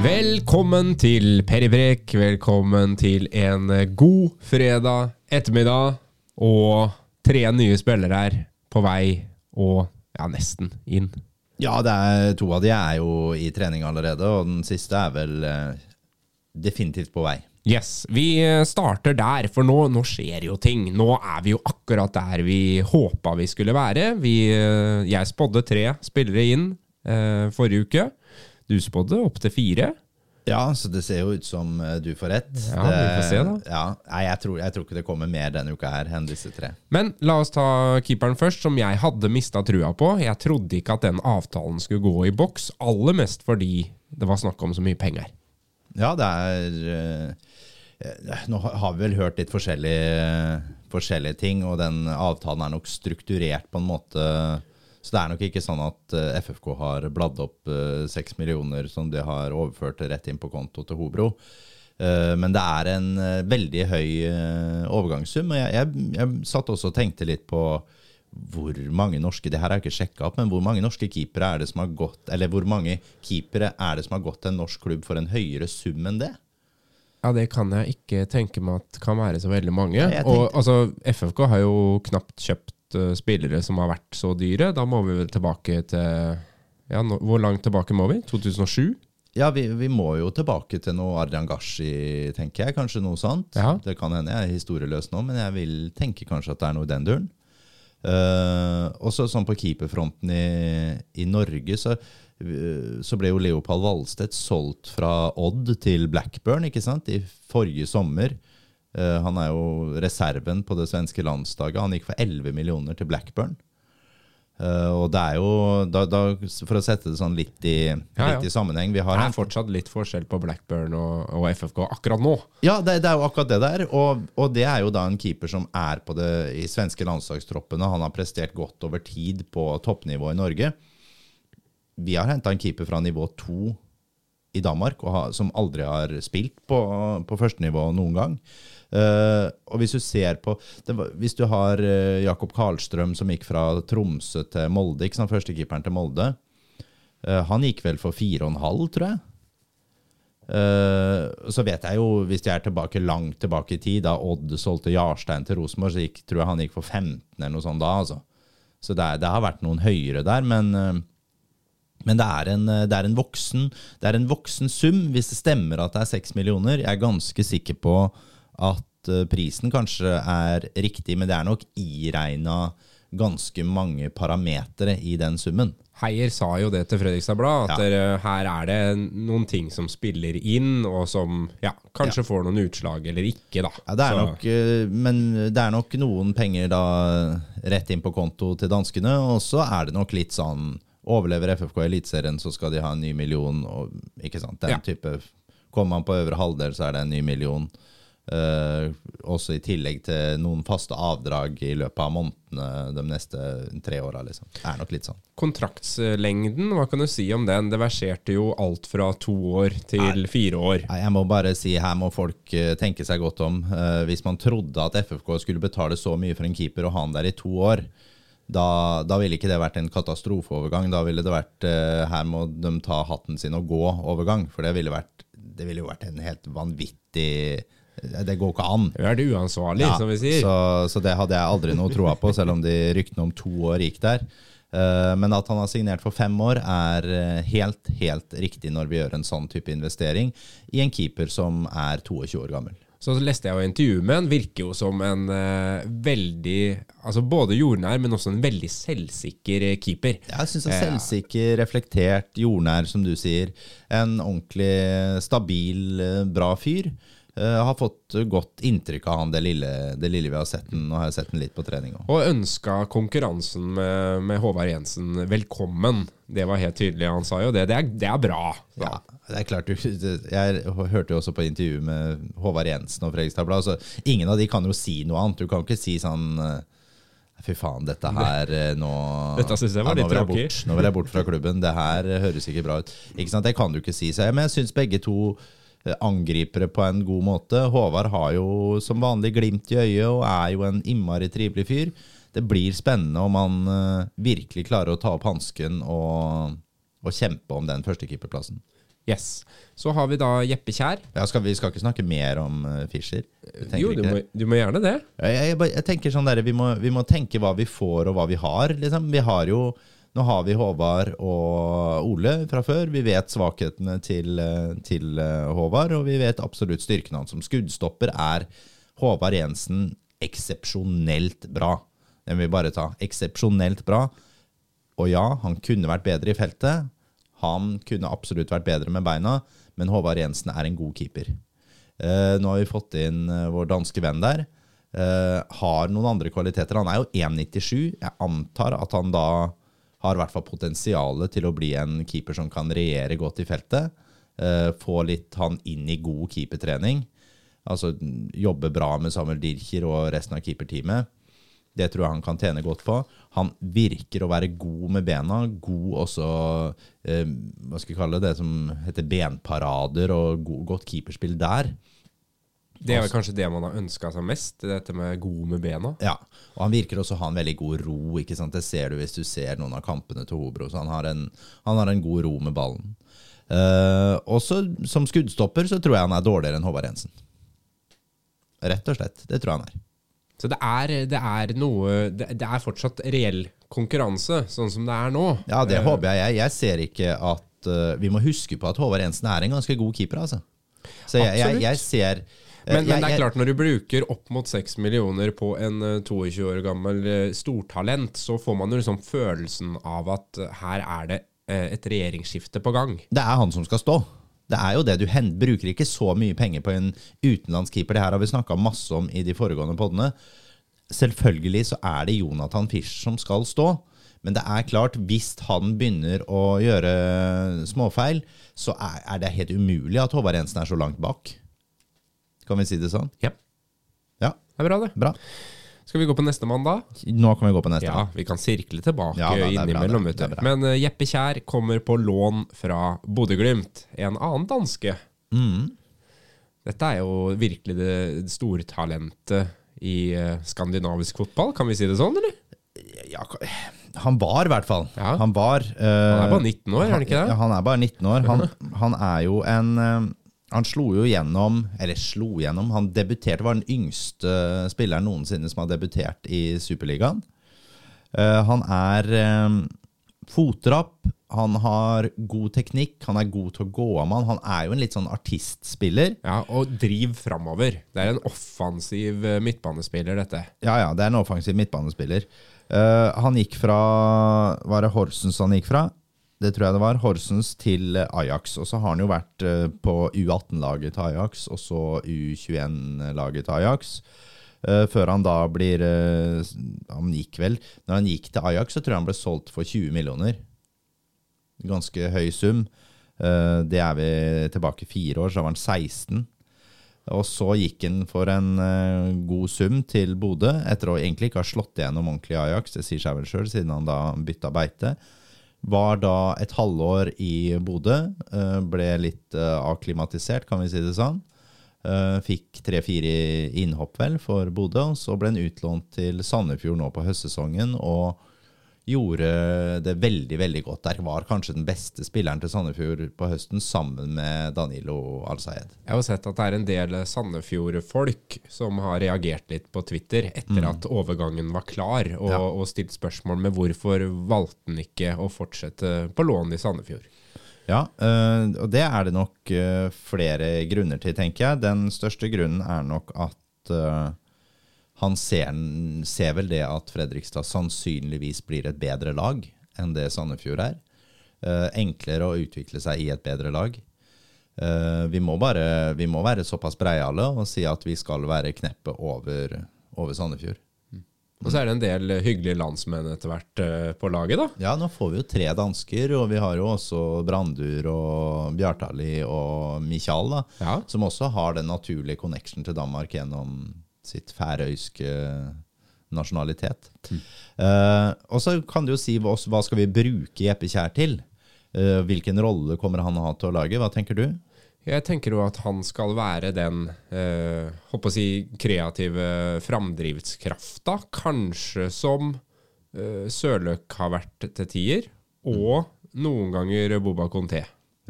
Velkommen til Peribrek. Velkommen til en god fredag ettermiddag. Og tre nye spillere her på vei og ja, nesten inn. Ja, det er, to av de er jo i trening allerede, og den siste er vel eh, definitivt på vei. Yes, Vi starter der, for nå, nå, skjer jo ting. Nå er vi jo akkurat der vi håpa vi skulle være. Vi, eh, jeg spådde tre spillere inn eh, forrige uke. Du spådde opptil fire. Ja, så det ser jo ut som eh, du får rett. Ja, vi får se da. Ja, nei, jeg tror, jeg tror, ikke det kommer mer denne uka her enn disse tre. Men la oss ta keeperen først, som jeg hadde mista trua på. Jeg trodde ikke at den avtalen skulle gå i boks, aller mest fordi det var snakk om så mye penger. Ja, det er eh, Nå har vi vel hørt litt forskjellige, forskjellige ting, og den avtalen er nok strukturert på en måte så det er nok ikke sånn at eh, FFK har bladd opp eh, seks millioner som de har overført rett inn på konto til Hobro. Uh, men det er en veldig høy overgangssum. og jeg, jeg, jeg, satt også og tenkte litt på hvor mange norske det her er ikke sjekka opp, men hvor mange norske keepere er det som har gått eller hvor mange keepere er det som har gått til en norsk klubb for en høyere sum enn det? Ja, Det kan jeg ikke tenke meg at kan være så veldig mange. og altså, FFK har jo knapt kjøpt uh, spillere som har vært så dyre. Da må vi vel tilbake til ja, no, Hvor langt tilbake må vi? 2007? Ja, vi, vi, må jo tilbake til noe Arjan Gashi, tenker jeg. Kanskje noe sånt. Ja. Det kan hende jeg er historieløs nå, men jeg vil tenke kanskje at det er noe i den duren. Uh, også sånn på keeperfronten i, i Norge så, uh, så, ble jo Leopold Valstedt solgt fra Odd til Blackburn ikke sant, i forrige sommer. Eh, han er jo reserven på det svenske landslaget. Han gikk for 11 millioner til Blackburn. Uh, og det er jo, da, da, For å sette det sånn litt i, ja, ja. litt i sammenheng Det er fortsatt litt forskjell på Blackburn og, og FFK akkurat nå. Ja, det, det, er jo akkurat det der. Og, og, det er jo da en keeper som er på det i svenske landslagstroppene. Han har prestert godt over tid på toppnivå i Norge. Vi har henta en keeper fra nivå to i Danmark ha, som aldri har spilt på, på førstenivå noen gang. Uh, og hvis du ser på var, Hvis du har uh, Jakob Karlstrøm som gikk fra Tromsø til Molde, ikke sant, førstekeeperen til Molde. Uh, han gikk vel for 4,5, tror jeg. så vet jeg jo, hvis jeg er tilbake langt tilbake i tid, da Odd solgte Jarstein til Rosenborg, så gikk, tror jeg han gikk for 15 eller noe sånt da. altså. Så det, det har vært noen høyere der, men men det er, en, det, er voksen, det er, en, voksen, sum, hvis det stemmer at det er 6 millioner. Jeg er ganske sikker på at eh, prisen kanskje er riktig, men det er nok iregna ganske mange parametere i den summen. Heier sa jo det til Fredrikstad Blad, at ja. der, her er det noen ting som spiller inn, og som ja, kanskje ja. får noen utslag eller ikke, da. Ja, det er nok, eh, men det er nok noen penger da rett inn på konto til danskene, og så er det nok litt sånn Overlever FFK Eliteserien, så skal de ha en ny million, og ikke sant, den type Kommer man på øvre halvdel, så er det en ny million. Uh, også i tillegg til noen faste avdrag i løpet av månedene de neste tre åra. Liksom. Det er nok litt sånn. Kontraktslengden, hva kan du si om den? Det verserte jo alt fra to år til Nei. fire år. Nei, jeg må bare si her må folk uh, tenke seg godt om. Uh, hvis man trodde at FFK skulle betale så mye for en keeper og ha han der i to år, da, da, ville ikke det vært en katastrofeovergang. Da ville det vært her må de ta hatten sin og gå-overgang. For det ville, vært, det ville jo vært en helt vanvittig det går ikke an. Det er uansvarlig, ja, som vi sier. Så, så, det hadde jeg aldri noe troa på, selv om de ryktene om to år gikk der. Uh, men at han har signert for fem år, er eh, helt, helt riktig når vi gjør en sånn type investering i en keeper som er 22 år gammel. Så leste jeg jo intervjuet med han. Virker jo som en uh, veldig altså Både jordnær, men også en veldig selvsikker keeper. Jeg syns er selvsikker, reflektert, jordnær, som du sier. En ordentlig stabil, bra fyr. Uh, har fått godt inntrykk av han det lille, det lille vi har sett den. Og har sett den litt på trening også. Og ønska konkurransen med, med, Håvard Jensen velkommen. Det var helt tydelig. Han sa jo det. Det er, det er bra. Ja, det er klart. Jeg hørte jo også på intervju med Håvard Jensen og Fredrikstad Blad. Så ingen av de kan jo si noe annet. Du kan ikke si sånn eh, Fy faen, dette her eh, nå Dette synes jeg var ja. Nå vil jeg bort fra klubben. Det her høres ikke bra ut. Ikke sant? Det kan du ikke si. Så, men jeg syns begge to Eh, angripere på en god måte. Håvard har jo som vanlig glimt i øyet og er jo en innmari trivelig fyr. Det blir spennende om han uh, virkelig klarer å ta opp hansken og, og, kjempe om den førstekeeperplassen. Yes. Så har vi da Jeppe Kjær. Ja, skal vi skal ikke snakke mer om uh, Fischer? Jo, du må, du må, gjerne det. Jeg, jeg, jeg tenker sånn der, vi må, vi må, tenke hva vi får og hva vi har. Liksom. Vi har jo, Nå har vi Håvard og Ole fra før. Vi vet svakhetene til, eh, til uh, Håvard, og vi vet absolutt styrken hans. Som skuddstopper er Håvard Jensen eksepsjonelt bra. Den vil vi bare ta. Eksepsjonelt bra. Og ja, han kunne vært bedre i feltet. Han kunne absolutt vært bedre med beina, men Håvard Jensen er en god keeper. Uh, nå har vi fått inn vår danske venn der. Har noen andre kvaliteter. Han er jo 1,97. Jeg antar at han da har i hvert fall potensialet til å bli en keeper som kan regjere godt i feltet. få litt han inn i god keepertrening. Altså jobbe bra med Samuel Dircher og resten av keeperteamet. Det tror jeg han kan tjene godt på. Han virker å være god med bena. God også eh, Hva skal vi kalle det, det som heter benparader, og god, godt keeperspill der. Det er vel kanskje det man har ønska seg mest, dette med god med bena. Ja, og han virker også å ha en veldig god ro. ikke sant? Det ser du hvis du ser noen av kampene til Hobro. så Han har en, han har en god ro med ballen. Uh, også som skuddstopper så tror jeg han er dårligere enn Håvard Jensen. Rett og slett. Det tror jeg han er. Så det er, det er noe det, det, er fortsatt reell konkurranse, sånn som det er nå. Ja, det uh, håper jeg. Jeg ser ikke at uh, Vi må huske på at Håvard Jensen er en ganske god keeper, altså. Så jeg, jeg, jeg ser men, men, det er klart, når du bruker opp mot 6 millioner på en 22 år gammel stortalent, så får man jo liksom følelsen av at her er det et regjeringsskifte på gang. Det er han som skal stå. Det er jo det du bruker ikke så mye penger på en utenlandsk keeper. Det her har vi snakka masse om i de foregående podene. Selvfølgelig så er det Jonathan Fischer som skal stå. Men det er klart, hvis han begynner å gjøre småfeil, så er det helt umulig at Håvard Jensen er så langt bak. Kan vi si det sånn? Ja. ja. Det er bra, det. Bra. Skal vi gå på neste mann, da? Nå kan vi gå på neste. Ja, Vi kan sirkle tilbake ja, da, innimellom. du. Men uh, Jeppe Kjær kommer på lån fra Bodø-Glimt, en annen danske. Mm. Dette er jo virkelig det store talentet i uh, skandinavisk fotball, kan vi si det sånn, eller? Ja, han var i hvert fall. Ja. Han var uh, Han er bare 19 år, er han ikke det? Han er bare 19 år. Han, han er jo en han slo jo gjennom, eller slo gjennom, han debuterte, var den yngste spilleren noensinne som har debutert i Superligaen. Uh, han er um, fotrapp, han har god teknikk, han er god til å gå av mann. Han er jo en litt sånn artistspiller. Ja, Og driv framover. Det er en offensiv eh, midtbanespiller, dette. Ja, ja, det er en offensiv midtbanespiller. Uh, han gikk fra Var det Horsens han gikk fra? Det tror jeg det var, Horsens til Ajax. Og så har han jo vært eh, på U18-laget til Ajax, og så U21-laget til Ajax. Uh, før han da blir Han gikk vel Når han gikk til Ajax, så tror jeg han ble solgt for 20 millioner. Ganske høy sum. Det er vi tilbake fire år, så var han 16. Og så gikk han for en god sum til Bodø, etter å egentlig ikke ha slått igjennom ordentlig i Ajax. Det sier seg vel sjøl, siden han da bytta beite. Var da et halvår i Bodø. Eh, ble litt eh, akklimatisert, kan vi si det sånn. Eh, fikk tre-fire innhopp vel for Bodø. Så ble han utlånt til Sandefjord nå på høstsesongen. og gjorde det veldig veldig godt der. Var kanskje den beste spilleren til Sandefjord på høsten, sammen med Danilo Al-Sayed. Jeg har sett at det er en del Sandefjord-folk som har reagert litt på Twitter etter mm. at overgangen var klar, og, ja. og, stilt spørsmål med hvorfor valgte han ikke å fortsette på lån i Sandefjord. Ja, øh, og det er det nok øh, flere grunner til, tenker jeg. Den største grunnen er nok at øh, han ser, ser, vel det at Fredrikstad sannsynligvis blir et bedre lag enn det Sandefjord er. Uh, enklere å utvikle seg i et bedre lag. Uh, vi, må bare, vi, må være såpass breiale og si at vi skal være kneppet over, over Sandefjord. Mm. Og så er det en del hyggelige landsmenn etter hvert uh, på laget, da? Ja, nå får vi jo tre dansker, og vi har jo også Brandur og Bjartali og Michael, da, ja. som også har den naturlige connection til Danmark gjennom sitt færøyske nasjonalitet. Mm. Uh, og så kan du jo si hva, hva skal vi bruke Jeppe Kjær til? Uh, hvilken rolle kommer han å ha til å lage? Hva tenker du? Jeg tenker jo at han skal være den uh, håper å si, kreative framdriftskrafta, kanskje som Sørløk har vært til tider, og noen ganger Boba Conté.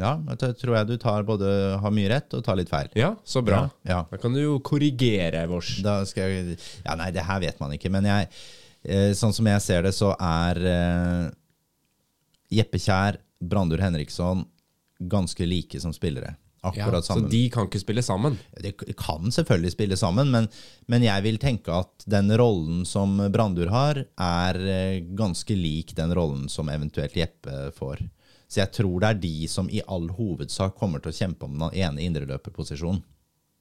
Ja, da tror jeg du tar både har mye rett og tar litt feil. Ja, så bra. Ja, ja. Da kan du jo korrigere vårs. Da skal jeg Ja, nei, det her vet man ikke, men jeg eh, Sånn som jeg ser det, så er eh, Jeppe Kjær, Brandur Henriksson ganske like som spillere. Akkurat Ja, sammen. så de kan ikke spille sammen. De kan selvfølgelig spille sammen, men, men jeg vil tenke at den rollen som Brandur har, er eh, ganske lik den rollen som eventuelt Jeppe får. Så jeg tror det er de som i all hovedsak kommer til å kjempe om den ene indreløperposisjonen.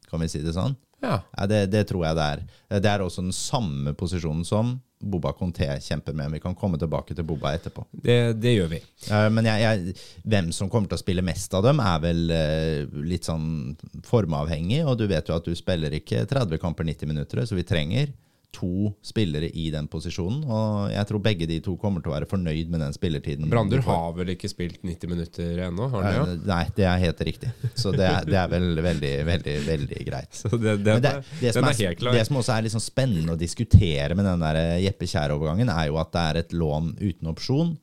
Kan vi si det sånn? Ja. Ja, det, det tror jeg det er. Det er også den samme posisjonen som Boba Conté kjemper med. Vi kan komme tilbake til Boba etterpå. Det, det gjør vi. Eh, Men jeg, jeg, hvem som kommer til å spille mest av dem, er vel eh, litt sånn formavhengig. Og du vet jo at du spiller ikke 30 kamper 90 minutter, så vi trenger to spillere i den posisjonen. Og jeg tror begge de to kommer til å være fornøyd med den spillertiden. Brandur har vel ikke spilt 90 minutter ennå? Har han det? Eh, Nei, det er helt riktig. Så det er, det er vel veldig, veldig, veldig greit. Så det, det, det, det, som er, er det som også er sånn spennende å diskutere med den der Jeppe Kjær-overgangen, er jo at det er et lån uten opsjon.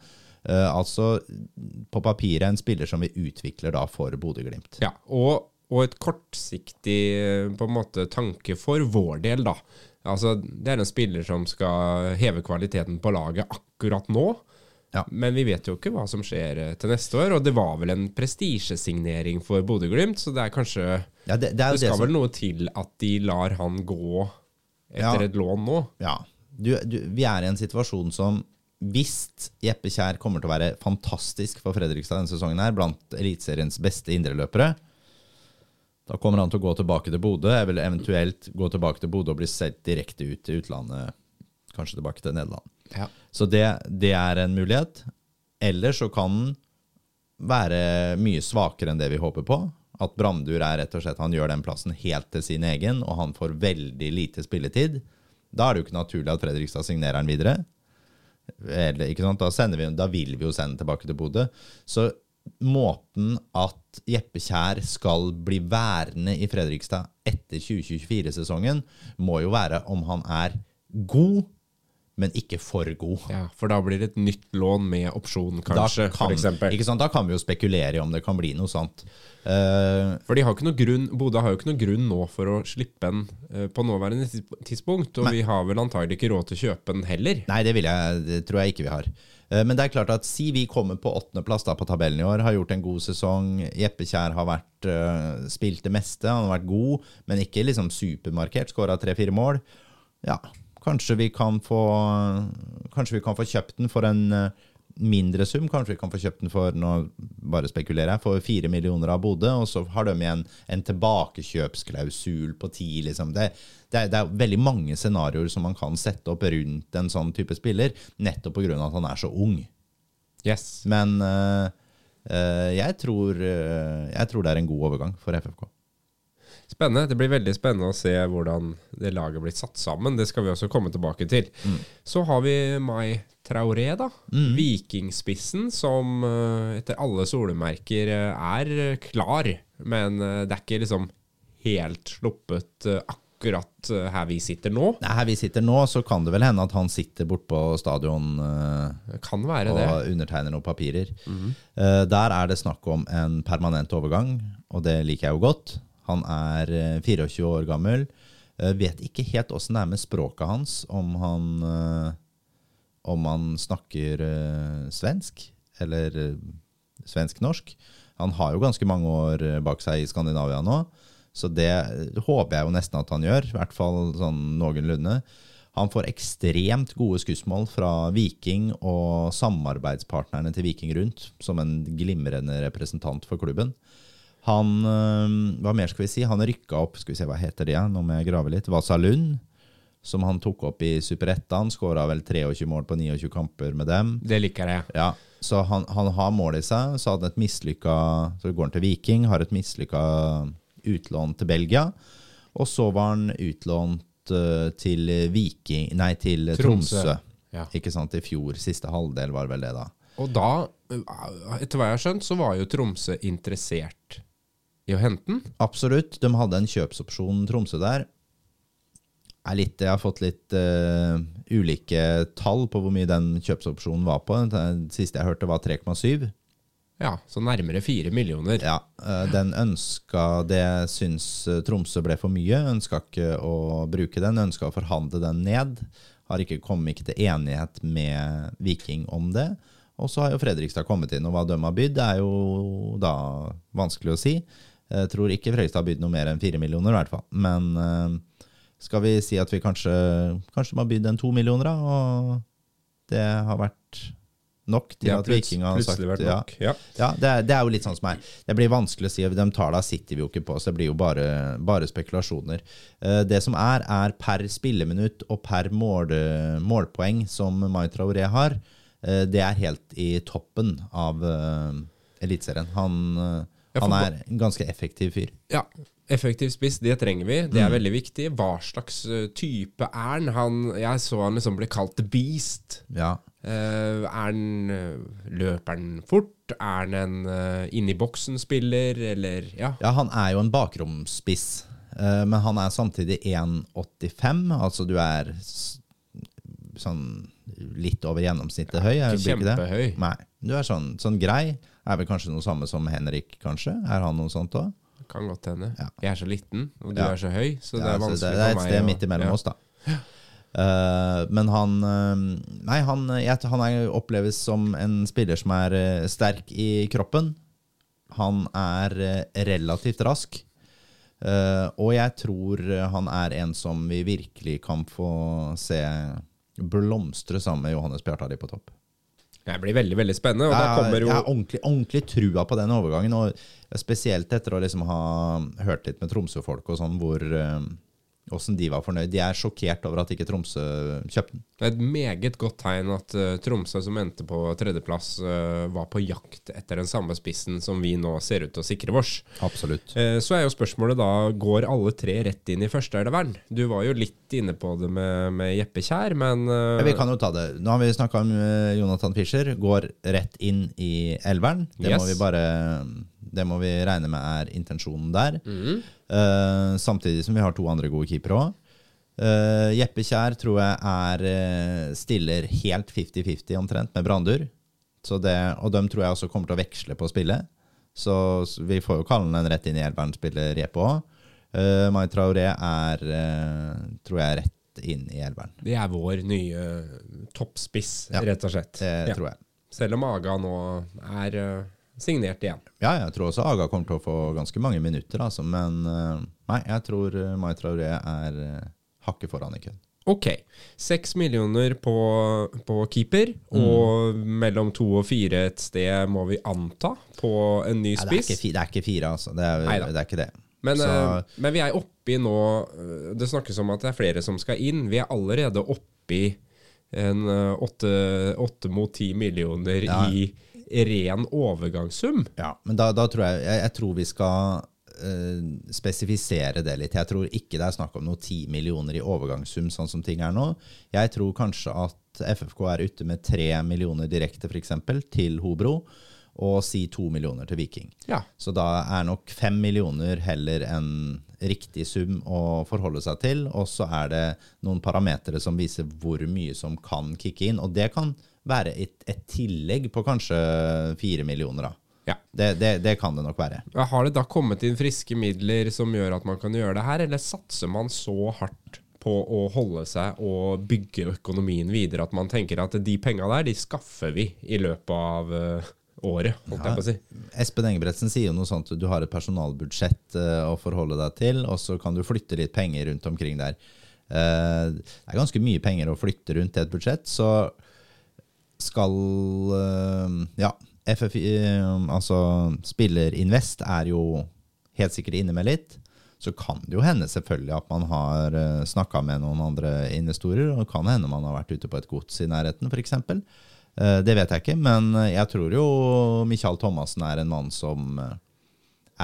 Uh, altså på papiret en spiller som vi utvikler da for Bodø-Glimt. Ja, og, og et kortsiktig på en måte tanke for vår del, da. Altså, det er en spiller som skal heve kvaliteten på laget akkurat nå. Ja. Men vi vet jo ikke hva som skjer eh, til neste år, og det var vel en prestisjesignering for Bodø-Glimt, så det er kanskje Ja, det, det er Det skal som vel noe til at de lar han gå etter Ja. et lån nå. Ja. Du, du, vi er i en situasjon som hvis Jeppe Kjær kommer til å være fantastisk for Fredrikstad denne sesongen, her, blant Eliteseriens beste indreløpere, da kommer han til å gå tilbake til Bodø, vil eventuelt gå tilbake til Bodø og bli sendt direkte ut til utlandet, kanskje tilbake til Nederland. Ja. Så det, det er en mulighet. Eller så kan den være mye svakere enn det vi håper på. At Brandur er rett og slett Han gjør den plassen helt til sin egen, og han får veldig lite spilletid. Da er det jo ikke naturlig at Fredrikstad signerer han videre. Eller? Da, vi, da vil vi jo sende tilbake til Bodø. Så måten at Jeppe Kjær skal bli værende i Fredrikstad etter 2024-sesongen, må jo være om han er god, men ikke for god. Ja, for da blir det et nytt lån med opsjon, kanskje, da kan, for ikke sant? Da kan vi jo spekulere i om det kan bli noe sånt. Uh, For de har ikke noe grunn, Bodø har jo ikke noe grunn nå for å slippe den uh, på nåværende tidspunkt, og men, vi har vel antagelig ikke råd til å kjøpe den heller. nei, det, vil jeg, det tror jeg ikke vi har. Eh, men det er klart at si vi kommer på åttendeplass på tabellen i år, har gjort en god sesong. Jeppe Kjær har vært, eh, spilt det meste, han har vært god, men ikke liksom supermarkert. Skåra tre-fire mål. Ja, kanskje vi få Kanskje vi kan få kjøpt den for en eh, mindre sum. Kanskje vi kan få kjøpt den for nå bare spekulerer jeg, for fire millioner av Bodø, og så har de igjen en tilbakekjøpsklausul på ti. Liksom. Det, det, er, det er veldig mange scenarioer som man kan sette opp rundt en sånn type spiller, nettopp pga. at han er så ung. Yes. Men uh, uh, jeg, tror, uh, jeg tror det er en god overgang for FFK. Spennende. Det blir veldig spennende å se hvordan det laget blir satt sammen. Det skal vi også komme tilbake til. Så har vi Mai Traoré, da. Vikingspissen, som eh, etter alle solemerker eh, er klar. Men eh, det er ikke liksom helt sluppet akkurat her vi sitter nå. Nei, her vi sitter nå, så kan det vel hende at han sitter bortpå stadion Det kan være det. og undertegner noen papirer. Mm. der er det snakk om en permanent overgang, og det liker jeg jo godt. Han er eh, 24 år gammel. Eh, vet ikke helt åssen det er med språket hans, om han, eh, om han snakker eh, svensk, eller eh, svensk-norsk. Han har jo ganske mange år eh, bak seg i Skandinavia nå, så det eh, håper jeg jo nesten at han gjør, i hvert fall sånn noenlunde. Han får ekstremt gode skussmål fra Viking og samarbeidspartnerne til Viking rundt, som en glimrende representant for klubben. Han øh, Hva mer skal vi si? Han rykka opp Skal vi se, hva heter det? Nå må jeg grave litt. Vasalund, som han tok opp i Super 1. Han skåra vel 23 mål på 29 kamper med dem. Det liker jeg. Ja, Så han, han har mål i seg. Så hadde et mislykka Så går han til Viking, har et mislykka utlån til Belgia. Og så var han utlånt uh, til Viking Nei, til Tromsø. Tromsø. Ja. Ikke sant, I fjor. Siste halvdel var vel det, da. Og da, eh, etter hva jeg har skjønt, så var jo Tromsø interessert i å hente den. Absolutt. De hadde en kjøpsopsjon Tromsø der. Er litt, jeg har fått litt uh, ulike tall på hvor mye den kjøpsopsjonen var på. Den siste jeg hørte, var 3,7. Ja, så nærmere fire millioner. Ja, eh, den ønska Det syns eh, Tromsø ble for mye. Ønska ikke å bruke den. Ønska å forhandle den ned. Har ikke kommet ikke til enighet med Viking om det. Og så har jo Fredrikstad kommet inn, og hva de har bydd, er jo da vanskelig å si. Jeg tror ikke Frøystad har bydd noe mer enn fire millioner, i hvert fall. Men eh, skal vi si at vi kanskje Kanskje må ha bydd en to millioner, da? Og det har vært nok til ja, at Viking har sagt ja. Ja. Ja, det er, det er jo litt sånn som er. Det blir vanskelig å si. De tallene sitter vi jo ikke på, så det blir jo bare, bare spekulasjoner. Eh, Det som er, er per spilleminutt og per mål, målpoeng som Mai Traoré har. eh, Det er helt i toppen av eh, Eliteserien. Han, eh, han er en ganske effektiv fyr. Ja, effektiv spiss, det trenger vi. Det er Mm. veldig viktig. Hva slags eh, type er han? han? Jeg så han liksom ble kalt The Beast. Ja. Uh, er han eh, Løper han fort? Er han en uh, inni boksen-spiller, eller Ja. ja, han er jo en bakromsspiss, uh, men han er samtidig 1,85. Altså du er sånn litt over gjennomsnittet høy. er- ikke kjempehøy. Nei. Du er sånn, sånn grei. Er vel kanskje noe samme som Henrik, kanskje? Er han noe sånt òg? Kan godt hende. Ja. Jeg er så liten, og du Ja. er så høy, så det er vanskelig for meg. det er et sted og... midt imellom oss, da. Uh, men han eh, Nei, han, jeg, han er, oppleves som en spiller som er eh, sterk i kroppen. Han er eh, relativt rask. Uh, og jeg tror han er en som vi virkelig kan få se blomstre sammen med Johannes Bjartali på topp. Det blir veldig, veldig spennende, og Jeg, kommer jo jeg har ordentlig, ordentlig trua på den overgangen. Og spesielt etter å liksom ha hørt litt med Tromsø-folk og sånn, hvor eh, Åssen de var fornøyd. De er sjokkert over at ikke Tromsø kjøpte den. Det er et meget godt tegn at uh, Tromsø, som endte på tredjeplass, uh, var på jakt etter den samme spissen som vi nå ser ut til å sikre vårs. Absolutt. Uh, Så er jo spørsmålet da, går alle tre rett inn i førsteelveren? Du var jo litt inne på det med, med Jeppe Kjær, men Ja, vi kan jo ta det. Nå har vi snakka om Jonathan Fischer. Går rett inn i elveren. Det må vi bare Det må vi regne med er intensjonen der. Mm. Uh, samtidig som vi har to andre gode keepere òg. Jeppe Kjær tror jeg er eh, stiller helt 50-50 omtrent med Brandur. Så det, og dem tror jeg også kommer til å veksle på spillet. Så vi får jo kalle den rett inn i elveren, spiller Jeppe òg. Uh, Mai Traoré er, uh, tror jeg, rett inn i elveren. det er vår nye toppspiss, Ja, rett og slett. Det Ja. tror jeg. Selv om Aga nå er eh, signert igjen. Ja, jeg tror også Aga kommer til å få ganske mange minutter, altså. Men eh, nei, jeg tror eh, Mai Traoré er eh, hakket foran i køen. Ok. Seks millioner på, på keeper, Mm. og mellom to og fire et sted, må vi anta, på en ny spiss. Ja, det, det er ikke fire, altså. Det er, det er ikke det. Men, eh, men vi er oppi nå Det snakkes om at det er flere som skal inn. Vi er allerede oppi en åtte mot ti millioner Ja. i ren overgangssum. Ja, men da, da tror jeg, jeg Jeg tror vi skal eh, spesifisere det litt. Jeg tror ikke det er snakk om noe 10 millioner i overgangssum, sånn som ting er nå. Jeg tror kanskje at FFK er ute med 3 millioner direkte, f.eks., til Hobro, og si 2 millioner til Viking. Ja. Så da er nok 5 millioner heller en riktig sum å forholde seg til. Og så er det noen parametere som viser hvor mye som kan kicke inn. Og det kan være et, et tillegg på kanskje fire millioner, da. ja. Det, det, det kan det nok være. Har det da kommet inn friske midler som gjør at man kan gjøre det her, eller satser man så hardt på å holde seg og bygge økonomien videre at man tenker at de penga der, de skaffer vi i løpet av eh, året, holdt jeg på å si. Espen Engebretsen sier jo noe sånt du har et personalbudsjett eh, å forholde deg til, og så kan du flytte litt penger rundt omkring der. Eh, det er ganske mye penger å flytte rundt i et budsjett, så skal eh, Ja, FFI, eh, altså Spillerinvest er jo helt sikkert inne med litt. Så kan det jo hende selvfølgelig at man har uh, snakka med noen andre investorer, og det kan hende man har vært ute på et gods i nærheten, f.eks. Det vet jeg ikke, men eh, jeg tror jo Michael Thomassen er en mann som eh,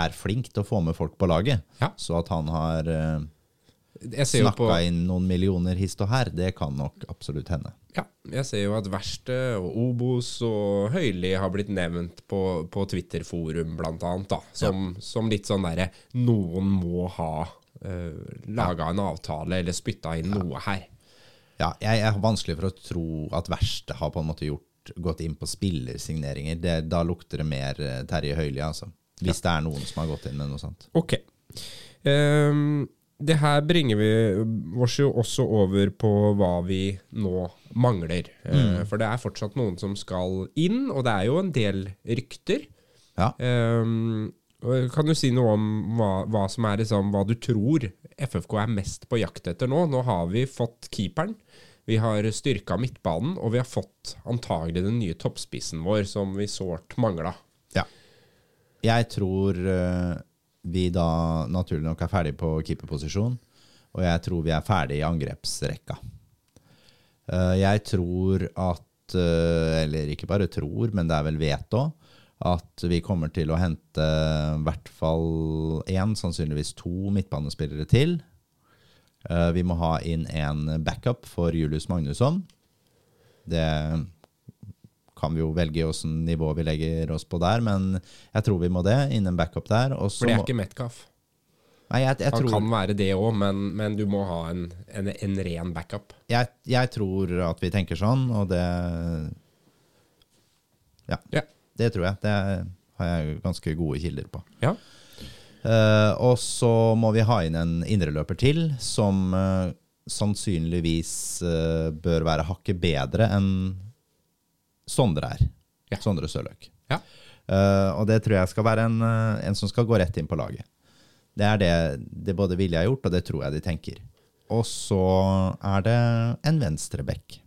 er flink til å få med folk på laget. Ja. Så at han har snakka inn noen millioner hist og her, det kan nok absolutt hende. Ja, jeg ser jo at Verste og Obos og Høyli har blitt nevnt på, på Twitter-forum, blant annet, da. Som, som litt sånn derre Noen må ha uh, laga en avtale eller spytta inn noe her. Ja, jeg, er vanskelig for å tro at verste har på en måte gjort gått inn på spillersigneringer. Det, da lukter det mer eh, Terje Høili, altså. Hvis det er noen som har gått inn med noe sånt. Ok. Ehm, det her bringer vi oss jo også over på hva vi nå mangler. Eh, For det er fortsatt noen som skal inn, og det er jo en del rykter. Ja. Ehm, kan du si noe om hva, hva som er liksom, hva du tror FFK er mest på jakt etter nå? Nå har vi fått keeperen, vi har styrka midtbanen, og vi har fått antagelig den nye toppspissen vår, som vi sårt mangla. Ja. Jeg tror eh, vi da naturlig nok er ferdig på keeperposisjon, og jeg tror vi er ferdig i angrepsrekka. Eh, jeg tror at eh, Eller ikke bare tror, men det er vel vet òg. At vi kommer til å hente i hvert fall én, sannsynligvis to midtbanespillere til. Eh, vi må ha inn en backup for Julius Magnusson. Det kan vi jo velge hvilket nivå vi legger oss på der, men jeg tror vi må det. Inn en backup der. Også, For det er ikke Metcalf. Nei, jeg, jeg, Han tror, kan være det òg, men, men du må ha en, en, en ren backup. jeg, jeg tror at vi tenker sånn, og det Ja, Ja. det tror jeg. Det har jeg ganske gode kilder på. ja. Uh, og så må vi ha inn en indreløper til, som uh, sannsynligvis uh, bør være hakket bedre enn Sondre er. Ja. Sondre Sørløk. Ja. Uh, og det tror jeg skal være en, eh, en som skal gå rett inn på laget. Det er det, det både ville har gjort, og det tror jeg de tenker. Og så er det en venstreback.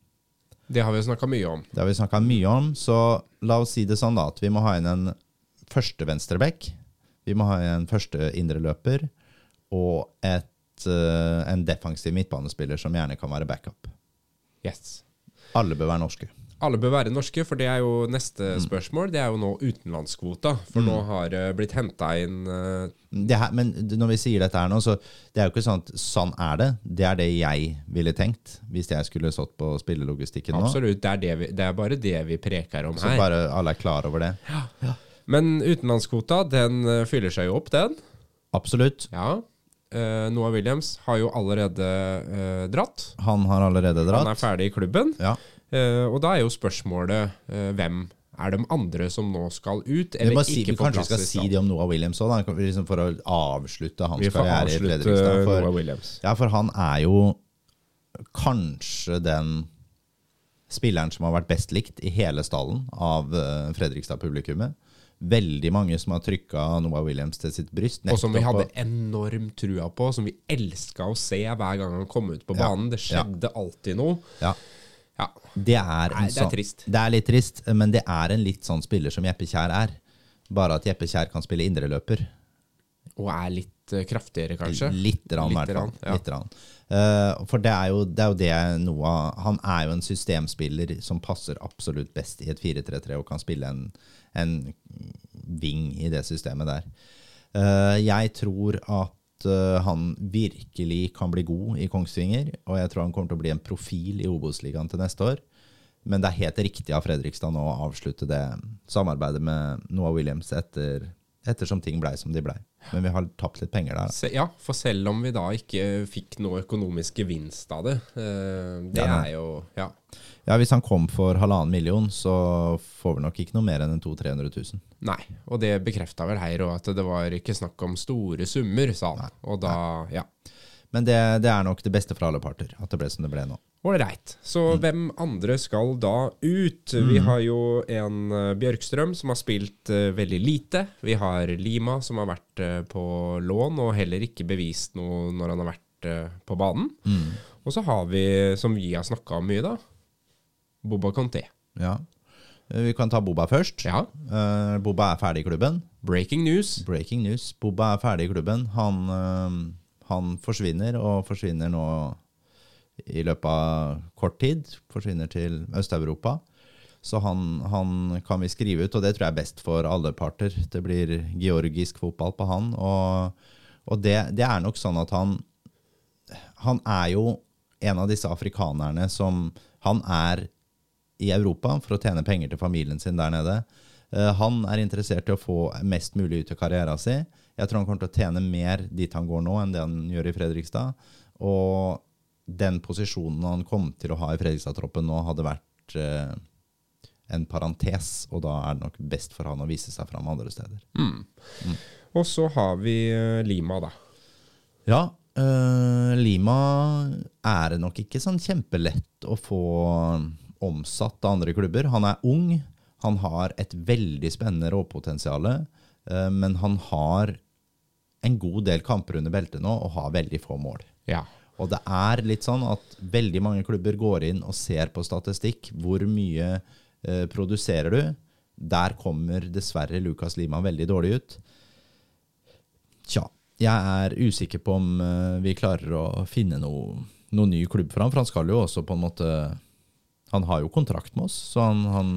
Det har vi snakka mye om. Det har vi snakka mye om, så la oss si det sånn da, at vi må ha inn en første venstreback. Vi må ha en første indreløper og et, uh, en defensiv midtbanespiller som gjerne kan være backup. Yes. Alle bør være norske. Alle bør være norske, for det er jo neste Mm. spørsmål. Det er jo nå utenlandskvota. For nå har det blitt henta inn eh, Det her, men når vi sier dette her nå, så det er jo ikke sånn at sånn er det. Det er det jeg ville tenkt hvis jeg skulle stått på spillelogistikken nå. Absolutt. Det er, det, vi, det er bare det vi preker om Så her. bare alle er klar over det. Ja Men utenlandskvota, den eh, fyller seg jo opp, den. Absolutt. Ja. Uh, Noah Williams har jo allerede uh, dratt. Han har allerede dratt. Han er ferdig i klubben. Ja. Eh, og da er jo spørsmålet eh, hvem er de andre som nå skal ut, eller si, ikke får kanskje vi skal si det om Noah Williams òg, liksom for å avslutte hans karriere i Fredrikstad. For, ja, for han er jo kanskje den spilleren som har vært best likt i hele stallen av eh, Fredrikstad-publikummet. Veldig mange som har trykka Noah Williams til sitt bryst. Og som vi hadde enorm trua på, som vi elska å se hver gang han kom ut på Ja, banen. Det skjedde alltid noe. ja, Ja. det er, en Nei, det er sånn- trist. Det er litt trist, men det er en litt sånn spiller som Jeppe Kjær er. Bare at Jeppe Kjær kan spille indreløper. Og er litt eh, kraftigere, kanskje. Litt, rann, Litt rann, ja. Litt rann. Eh, for det er, jo, det er jo det Noah Han er jo en systemspiller som passer absolutt best i et 4-3-3 og kan spille en, en ving i det systemet der. Uh, jeg tror at eh, han virkelig kan bli god i Kongsvinger, og jeg tror han kommer til å bli en profil i Obos-ligaen til neste år. Men det er helt riktig av Fredrikstad nå å avslutte det samarbeidet med Noah Williams etter, ettersom ting blei som de blei. Men vi har tapt litt penger der. da. Ja, for selv om vi da ikke fikk noe økonomisk gevinst av det, eh, det er jo Ja. Ja, Hvis han kom for halvannen million, så får vi nok ikke noe mer enn en 200 000-300 000. Nei. Og det bekrefta vel Heier òg, at det var ikke snakk om store summer, sa han. Og da Ja. Men det, det er nok det beste for alle parter, at det ble som det ble nå. Ålreit. Så hvem andre skal da ut? Vi har jo en eh, Bjørkstrøm som har spilt uh, veldig lite. Vi har Lima som har vært uh, på lån og heller ikke bevist noe når han har vært uh, på banen. Og så har vi, som vi har snakka om mye, da, Boba Conté. Ja. Vi kan ta Boba først. Ja. Uh, Boba er ferdig i klubben. Breaking news. Breaking news. Boba er ferdig i klubben. Han, uh, han forsvinner, og forsvinner nå i løpet av kort tid. Forsvinner til Øst-Europa. Så han, han kan vi skrive ut, og det tror jeg er best for alle parter. Det blir georgisk fotball på han. Og, og det, det er nok sånn at han Han er jo en av disse afrikanerne som Han er i Europa for å tjene penger til familien sin der nede. Eh, Han er interessert i å få mest mulig ut av karrieren sin. Jeg tror han kommer til å tjene mer dit han går nå, enn det han gjør i Fredrikstad. Og den posisjonen han kom til å ha i Fredrikstad-troppen nå, hadde vært eh, en parentes, og da er det nok best for han å vise seg fram andre steder. Og så har vi eh, Lima, da. Ja, øh, Lima er det nok ikke sånn kjempelett å få omsatt av andre klubber. Han er ung, han har et veldig spennende råpotensial, øh, men han har en god del kamper under beltet nå og har veldig få mål. Ja. Og det er litt sånn at veldig mange klubber går inn og ser på statistikk. Hvor mye eh, produserer du? Der kommer dessverre Lukas Lima veldig dårlig ut. Tja, jeg er usikker på om eh, vi klarer å finne noe, noe ny klubb for ham. For han skal jo også på en måte Han har jo kontrakt med oss, så han, han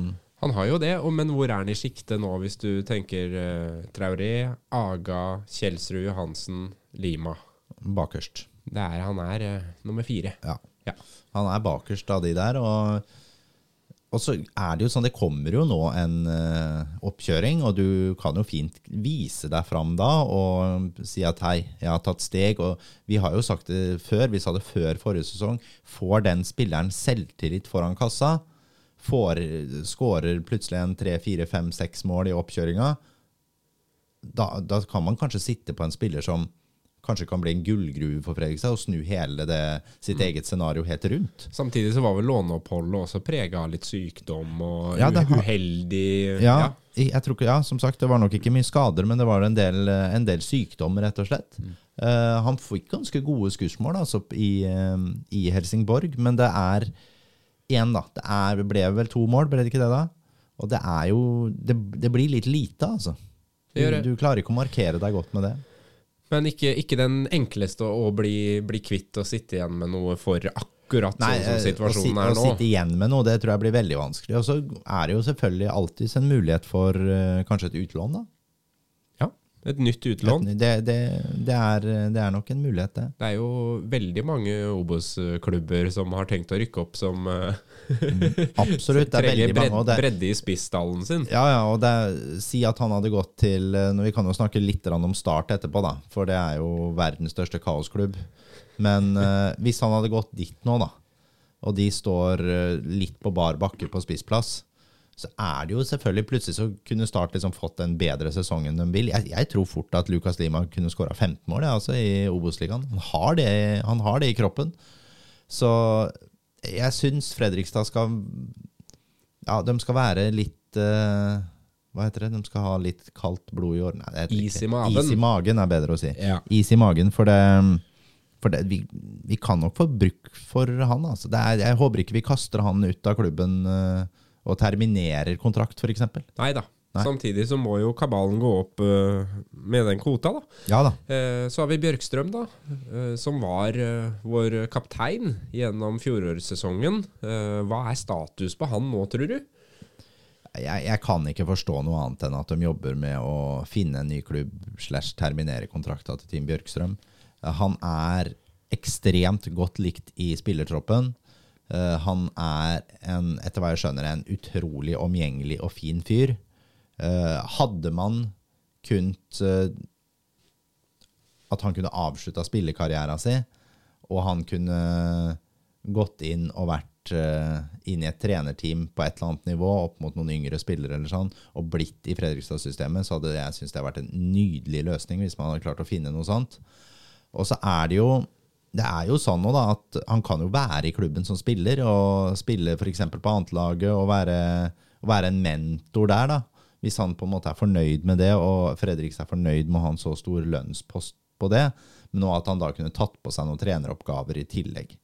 Han har jo det, men hvor er han i siktet nå, hvis du tenker uh, Traoré, Aga, Kjelsrud, Johansen, Lima? bakerst. Det er, han er uh, nummer fire. Ja. Ja. Han er bakerst av de der. Og, og så er det jo sånn, det kommer jo nå en eh, oppkjøring, og du kan jo fint vise deg fram da og si at hei, jeg har tatt steg. Og vi har jo sagt det før, vi sa det før forrige sesong. Får den spilleren selvtillit foran kassa, får, skårer plutselig en tre, fire, fem, seks mål i oppkjøringa, da, da kan man kanskje sitte på en spiller som kanskje kan bli en gullgruve for Fredrikstad, og snu hele det, sitt eget scenario helt rundt. Samtidig så var vel låneoppholdet også prega av litt sykdom og Ja, det har- uheldig Ja, ja. jeg tror ja, som sagt, det var nok ikke mye skader, men det var en del, en del sykdom, rett og slett. Eh, han fikk ganske gode skussmål altså, i, uh, i Helsingborg, men det er én, da. Det er, ble vel to mål, ble det ikke det da? Og det er jo Det, det blir litt lite, altså. Du, du klarer ikke å markere deg godt med det. Men ikke, ikke den enkleste å bli, bli kvitt og sitte igjen med noe for akkurat sånn som eh, situasjonen å, er nå. å sitte igjen med noe, det tror jeg blir veldig vanskelig. Og så er det jo selvfølgelig alltids en mulighet for eh, kanskje et utlån, da. Ja, et nytt utlån. Det, det, det, er, det er nok en mulighet, det. Det er jo veldig mange Obos-klubber som har tenkt å rykke opp, som eh, Absolutt. Det er veldig bredde, mange. Det, bredde i spisstallen sin. ja, ja, og det si at han hadde gått til eh, nå, Vi kan jo snakke litt om Start etterpå, da, for det er jo verdens største kaosklubb. Men uh, hvis han hadde gått dit nå, da, og de står eh, litt på bar bakke på spissplass, så er det jo selvfølgelig plutselig så kunne Start liksom fått en bedre sesong enn de vil. Jeg, jeg tror fort at Lukas Lima kunne skåra 15 mål ja, altså, i Obos-ligaen. Han, han har det i kroppen. Så jeg syns Fredrikstad skal Ja, de skal være litt uh, Hva heter det? De skal ha litt kaldt blod i årene. Nei, Is i magen. Is i magen er bedre å si. Ja. Is i magen, for det, for det vi, vi kan nok få bruk for han. Altså. Det er, jeg håper ikke vi kaster han ut av klubben uh, og terminerer kontrakt, f.eks. Nei da. Nei. Samtidig så må jo kabalen gå opp uh, med den kvota, da. Ja da. Uh, så har vi Bjørkstrøm, da. uh, som var vår kaptein gjennom fjorårssesongen. Hva er status på han nå, tror du? Jeg, jeg kan ikke forstå noe annet enn at de jobber med å finne en ny klubb slash terminere kontrakta til Team Bjørkstrøm. Han er ekstremt godt likt i spillertroppen. Han er, en, etter hva jeg skjønner, en utrolig omgjengelig og fin fyr. Eh, Hadde man kunnet eh, At han kunne avslutta spillekarrieren sin, og han kunne gått inn og vært eh, inn i et trenerteam på et eller annet nivå, opp mot noen yngre spillere eller sånn, og blitt i Fredrikstad-systemet, så hadde jeg syntes det vært en nydelig løsning hvis man hadde klart å finne noe sånt. Og så er det jo det er jo sånn nå da, at han kan jo være i klubben som spiller, og spille f.eks. på annetlaget og være, være en mentor der, da. Hvis han på en måte er fornøyd med det, og Fredrikstad er fornøyd med å ha en så stor lønnspost på det, men nå at han da kunne tatt på seg noen treneroppgaver i tillegg.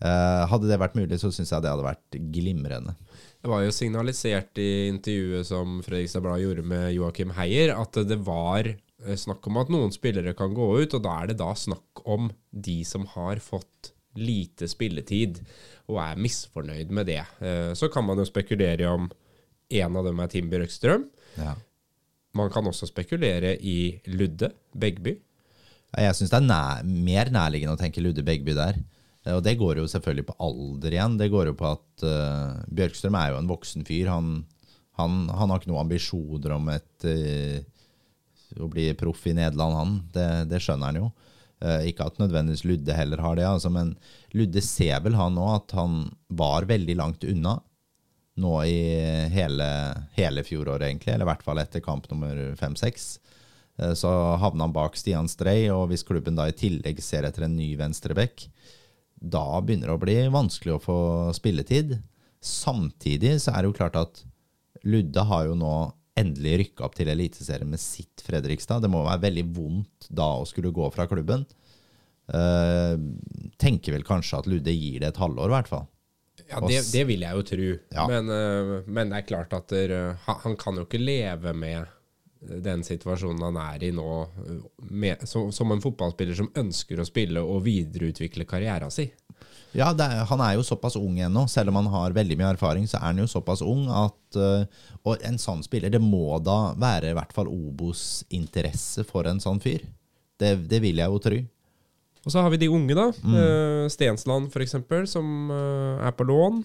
Eh, hadde det vært mulig, så syns jeg det hadde vært glimrende. Det var jo signalisert i intervjuet som Fredrikstad Blad gjorde med Joakim Heier, at det var eh, snakk om at noen spillere kan gå ut, og da er det da snakk om de som har fått lite spilletid og er misfornøyd med det. Eh, Så kan man jo spekulere om en av dem er Tim Bjørkstrøm. Ja. Man kan også spekulere i Ludde Begby. Jeg syns det er nær, mer nærliggende å tenke Ludde Begby der. Eh, Og det går jo selvfølgelig på alder igjen. Det går jo på at uh, Bjørkstrøm er jo en voksen fyr. Han, han, han har ikke noen ambisjoner om et, uh, å bli proff i Nederland, han. Det, det skjønner han jo. Uh, ikke at nødvendigvis Ludde heller har det, altså, men Ludde ser vel han nå at han var veldig langt unna nå i hele, hele fjoråret, egentlig. Eller i hvert fall etter kamp nummer fem-seks. Eh, så havna han bak Stian Strei, og hvis klubben da i tillegg ser etter en ny venstreback, da begynner det å bli vanskelig å få spilletid. Samtidig så er det jo klart at Ludde har jo nå endelig rykka opp til Eliteserien med sitt Fredrikstad. Det må være veldig vondt da å skulle gå fra klubben. Uh, tenker vel kanskje at Ludde gir det et halvår, i hvert fall. Ja, det, det, vil jeg jo tro. Ja. Men, uh, men, det er klart at der, uh, han kan jo ikke leve med den situasjonen han er i nå, med, som, som, en fotballspiller som ønsker å spille og videreutvikle karrieren sin. Ja, er, han er jo såpass ung ennå. Selv om han har veldig mye erfaring, så er han jo såpass ung at Og en sånn spiller, det må da være i hvert fall Obos interesse for en sånn fyr. Det, det vil jeg jo tro. Og så har vi de unge, da. Mm. Uh, Stensland f.eks., som uh, er på lån.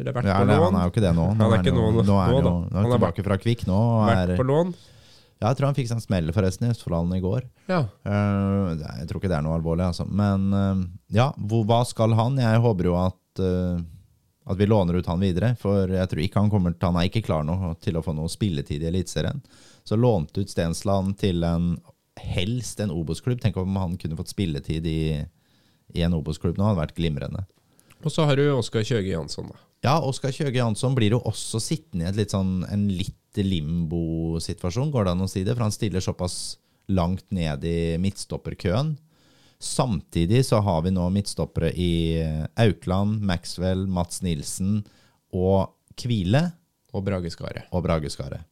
Eller vært ja, på lån. Han er jo ikke det nå. Nå han er, nå, nå, nå, er nå er tilbake fra Kvikk nå. Vært på lån. Ja, jeg tror han fikk seg en smell forresten i Østfoldhallen i går. Ja. Uh, jeg tror ikke det er noe alvorlig, altså. Men uh, ja, hva skal han? Jeg håper jo at, uh, at vi låner ut han videre. For jeg tror ikke han kommer til Han er ikke klar nå til å få noe spilletid i Eliteserien. Så lånte ut Stensland til en helst en Obos-klubb. Tenk om han kunne fått spilletid i, i en Obos-klubb nå. hadde vært glimrende. Og så har du Oskar Kjøge Jansson, da. Ja, Oskar Kjøge Jansson blir jo også sittende i litt sånn, en litt limbo-situasjon, går det an å si det? For han stiller såpass langt ned i midtstopperkøen. Samtidig så har vi nå midtstoppere i Aukland, Maxwell, Mats Nilsen og Kvile. Og Brageskaret. Og Brageskaret.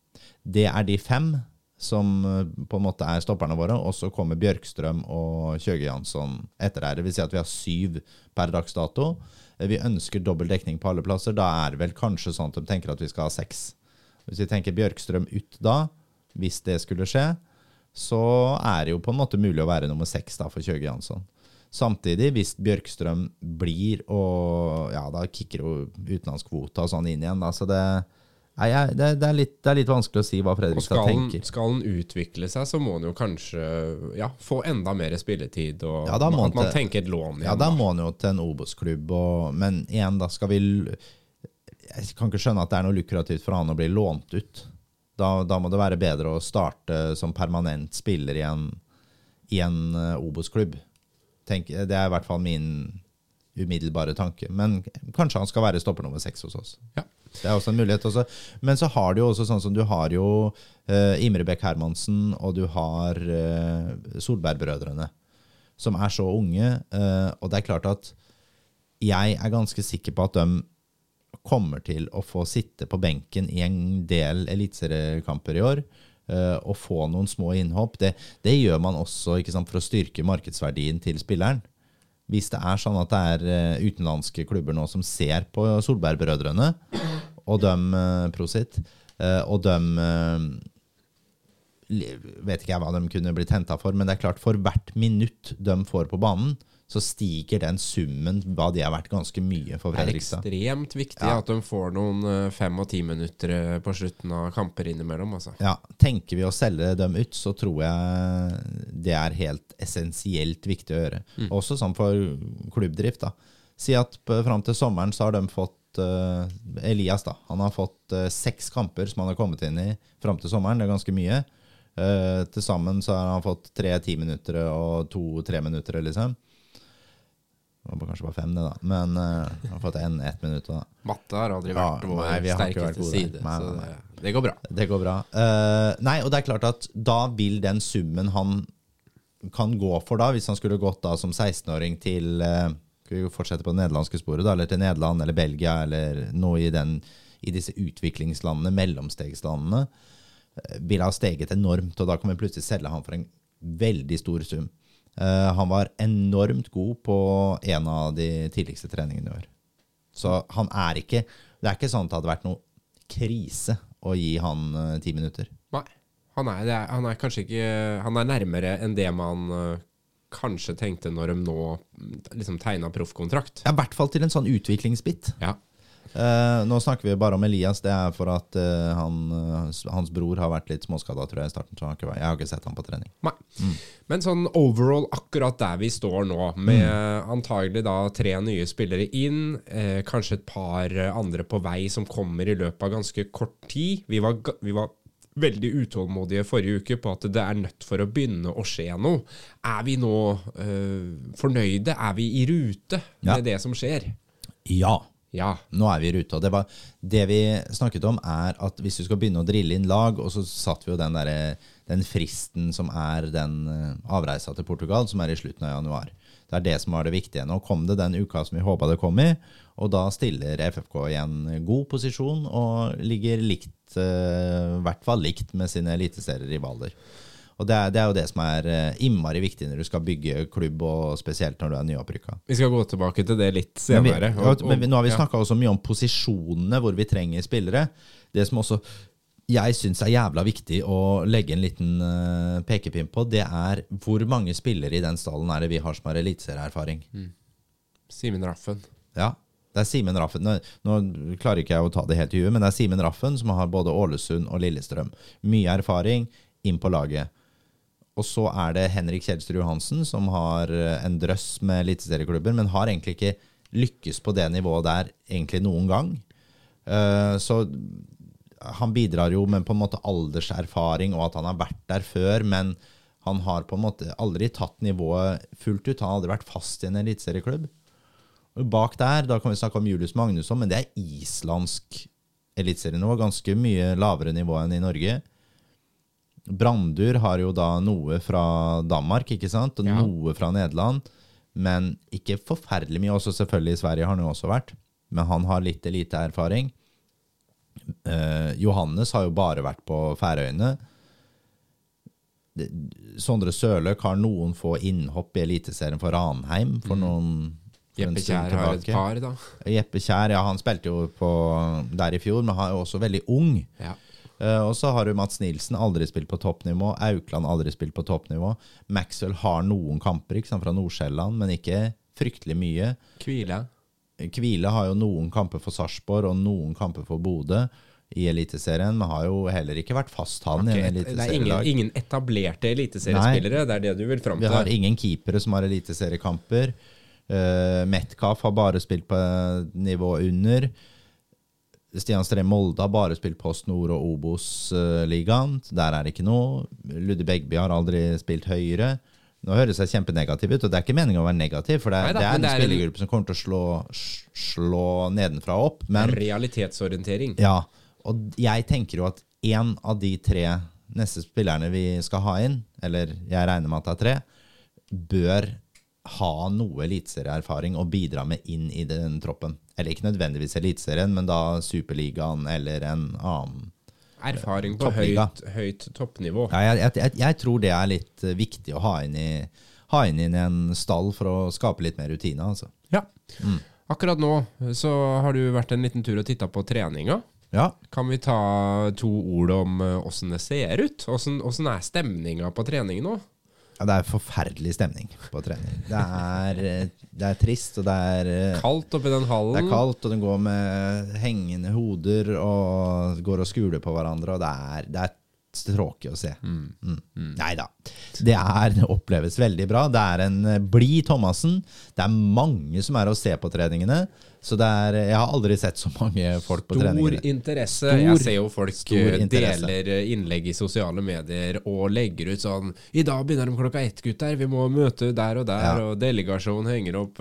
Det er de fem som eh, på en måte er stopperne våre. Og så kommer Bjørkstrøm og Kjøge Jansson etter der. Det vil si at vi har syv per dags dato. Eh, vi ønsker dobbel dekning på alle plasser. Da er det vel kanskje sånn at de tenker at vi skal ha seks. Hvis vi tenker Bjørkstrøm ut da, hvis det skulle skje, så er det jo på en måte mulig å være nummer seks da for Kjøge Jansson. Samtidig, hvis Bjørkstrøm blir og Ja, da kicker jo utenlandskvota og sånn inn igjen. Da, så det, Nei, jeg, det, det, er litt, det, er litt, vanskelig å si hva Fredrikstad skal tenker. Skal han utvikle seg, så må han jo kanskje ja, få enda mer spilletid. Og ja, at man tenker et lån igjen. Ja, da må han jo til en Obos-klubb. Men igjen, da skal vi Jeg kan ikke skjønne at det er noe lukrativt for han å bli lånt ut. Da, da må det være bedre å starte som permanent spiller i en, i en uh, Obos-klubb. Det er i hvert fall min umiddelbare tanke. Men kanskje han skal være stopper nummer seks hos oss. Ja. Det er også en mulighet. Også. Men så har du jo også sånn som du har jo uh, Imre Bekk Hermansen, og du har uh, Solberg-brødrene, som er så unge. Uh, og det er klart at jeg er ganske sikker på at de kommer til å få sitte på benken i en del eliteseriekamper i år. Uh, og få noen små innhopp. Det, det gjør man også sant, for å styrke markedsverdien til spilleren. Hvis det er sånn at det er uh, utenlandske klubber nå som ser på Solberg-brødrene, og de uh, Prosit, og de Vet ikke jeg hva de kunne blitt henta for, men det er klart, for hvert minutt de får på banen, så stiger den summen hva de har vært ganske mye for Fredrikstad. Det er ekstremt viktig ja. at de får noen eh, fem- og timinutter eh, på slutten av kamper innimellom. Altså. Ja, Tenker vi å selge dem ut, så tror jeg det er helt essensielt viktig å gjøre. Mm. Også sånn for klubbdrift. da. Si at fram til sommeren så har de fått uh, Elias da, han har fått uh, seks kamper som han har kommet inn i fram til sommeren. Det er ganske mye. Uh, til sammen så har han fått tre ti minutter og to tre minutter, liksom. Det var kanskje bare fem, det, da. Men uh, jeg har fått en, ett minutt. da. Matte har aldri vært ja, vår nei, sterkeste side. Nei, så det, det, går bra. Det går bra. Uh, nei, og det er klart at da vil den summen han kan gå for, da, hvis han skulle gått da som 16-åring til uh, Skal vi fortsette på det nederlandske sporet, da, eller til Nederland eller Belgia, eller noe i, den, i disse utviklingslandene, mellomstegslandene, vil ha steget enormt. Og da kan vi plutselig selge han for en veldig stor sum. Uh, han var enormt god på en av de tidligste treningene i år. Så han er ikke Det er ikke sånn at det hadde vært noe krise å gi han uh, ti minutter. Nei. Han er, er, han er, kanskje ikke Han er nærmere enn det man uh, kanskje tenkte når de nå liksom tegna proffkontrakt. Ja, I hvert fall til en sånn utviklingsbit. Ja. Eh, nå snakker vi bare om Elias. Det er for at uh, han, eh, hans bror har vært litt småskada tror jeg, i starten. Så jeg har ikke sett han på trening. Nei. Men sånn overall, akkurat der vi står nå, med antagelig da tre nye spillere inn, kanskje et par andre på vei som kommer i løpet av ganske kort tid. Vi var, vi var veldig utålmodige forrige uke på at det er nødt for å begynne å skje noe. Er vi nå fornøyde? Er vi i rute Ja. med det som skjer? Ja. Ja. Nå er vi i rute. Det, det vi snakket om, er at hvis du skal begynne å drille inn lag, og så satt vi jo den, der, den fristen som er den eh, avreisa til Portugal, som er i slutten av januar. Det er det som var det viktige. Nå kom det den uka som vi håpa det kom i, og da stiller FFK i en god posisjon og ligger likt, eh, i hvert fall likt med sine eliteserierivaler. Og det er, det er jo det som er eh, innmari viktig når du skal bygge klubb, og spesielt når du er nyopprykka. Vi skal gå tilbake til det litt Men, vi, senere. og, men nå har vi ja. snakka også mye om posisjonene hvor vi trenger spillere. Det som også jeg syns er jævla viktig å legge en liten uh, pekepinn på, det er hvor mange spillere i den stallen er det vi har som har eliteserieerfaring. Simen Raffen. Ja, det er Simen Raffen. Nå, nå klarer ikke jeg å ta det helt i huet, men det er Simen Raffen som har både Ålesund og Lillestrøm. Mye erfaring inn på laget. Og så er det Henrik Kjeldstrud Johansen, som har eh, en drøss med eliteserieklubber, men har egentlig ikke lykkes på det nivået der egentlig noen gang. Eh, Så han bidrar jo med på en måte alderserfaring og at han har vært der før, men han har på en måte aldri tatt nivået fullt ut. Han har aldri vært fast i en eliteserieklubb. Bak der da kan vi snakke om Julius Magnusson, men det er islandsk eliteserienivå. Ganske mye lavere nivå enn i Norge. Brandur har jo da noe fra Danmark, ikke sant? Og Ja. noe fra Nederland. Men ikke forferdelig mye. Også selvfølgelig i Sverige har han jo også vært. Men han har litt eliteerfaring. Eh, Johannes har jo bare vært på Færøyene. Sondre Sørløk har noen få innhopp i Eliteserien for Ranheim for noen for Jeppe Kjær har et par, da. Jeppe Kjær, ja, han spilte jo på der i fjor, men han er jo også veldig ung. Ja. Eh, og så har du Mats Nilsen, aldri spilt på toppnivå. Aukland, aldri spilt på toppnivå. Maxwell har noen kamper ikke sant, fra Nord-Sjælland, men ikke fryktelig mye. Kvile. Kvile har jo noen kamper for Sarpsborg og noen kamper for Bodø i Eliteserien, men har jo heller ikke vært fast okay, i en eliteserielag. det er ingen, ingen etablerte eliteseriespillere, det er det du vil fram Vi har ingen keepere som har eliteseriekamper. Uh, Metcalf har bare spilt på nivå under. Stian Stree Molde har bare spilt Post Nord og Obos-ligaen. Der er det ikke noe. Ludde Begby har aldri spilt høyere. Nå høres jeg kjempenegativ ut, og det er ikke meningen å være negativ, for det Neida, det er en det er spillergruppe som kommer til å slå, slå nedenfra og opp. Men Realitetsorientering. ja, og jeg tenker jo at en av de tre neste spillerne vi skal ha inn, eller jeg regner med at det er tre, bør ha noe eliteserieerfaring å bidra med inn i den troppen. Eller ikke nødvendigvis Eliteserien, men da Superligaen eller en annen. Erfaring på høyt, høyt toppnivå. Ja, jeg, jeg, jeg, tror det er litt eh, viktig å ha inn, i, ha inn i en stall for å skape litt mer rutine. Altså. Ja. Mm. Akkurat nå så har du vært en liten tur og titta på treninga. Ja, Kan vi ta to ord om eh, åssen det ser ut? Åssen er stemninga på trening nå? Ja, det er forferdelig stemning på trening. Det er, eh, det er trist, og det er eh, Kaldt oppi den hallen. Det er kaldt, og den går med hengende hoder og går og skuler på hverandre, og det er, det er tråkig å se. Mm. Nei da. Det er, oppleves veldig bra. Det er en eh, blid Thomassen. Det er mange som er og ser på treningene. Så det er, jeg har aldri sett så mange folk på Stor treningene. interesse. Stor- jeg ser jo folk eh, interesse. deler eh, innlegg i sosiale medier og legger ut sånn 'I dag begynner de klokka ett, gutter. Vi må møte der og der.' Ja. Og delegasjonen henger opp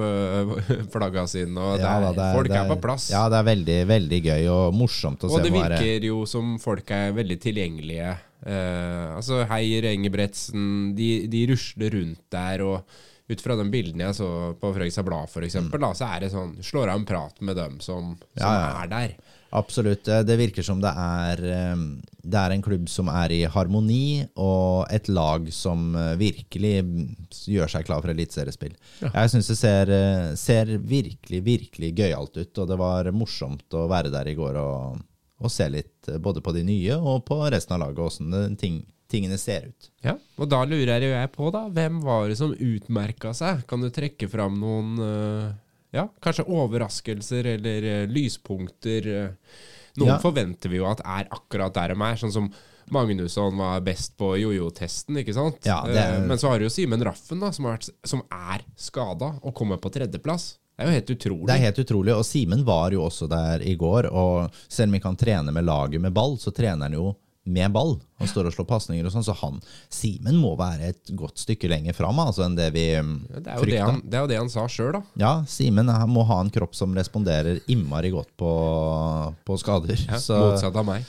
flagga sine, og Ja, det er, folk det er på plass. Ja, det er veldig, veldig gøy og morsomt å og se det på. her. virker jo som folk er veldig tilgjengelige. Eh, altså Heier Engebretsen, de, de rusler rundt der, og ut fra de bildene jeg så på Frøysa Blad f.eks., da, så er det sånn Slår av en prat med dem som, som Mm. Ja, ja. er der. Absolutt. Eh, Det virker som det er, eh, det er en klubb som er i harmoni, og et lag som eh, virkelig mm, gjør seg klar for eliteseriespill. Jeg syns det ser, ser virkelig, virkelig gøyalt ut, og det var morsomt å være der i går og, og se litt eh, både på de nye og på resten av laget, åssen ting, tingene ser ut. Ja, og da lurer jeg på, da, hvem var det som utmerka seg? Kan du trekke fram noen, eh, ja, kanskje overraskelser eller eh, lyspunkter. Noen Ja. forventer vi jo at er akkurat der de er, sånn som Magnusson var best på jojo-testen, ikke sant? Ja, er- Men så har du jo Simen Raffen, da, som, er, som er skada og kommer på tredjeplass. Det er jo helt utrolig. Det er helt utrolig. Og Simen var jo også der i går. Og selv om vi kan trene med laget med ball, så trener han jo med ball. Han står og slår pasninger og sånn, så han Simen må være et godt stykke lenger fram altså, enn det vi Ja, det, er jo det, han, det er jo det han sa sjøl, da. Ja, Simen må ha en kropp som responderer innmari godt på, på skader. Ja, så Motsatt av meg.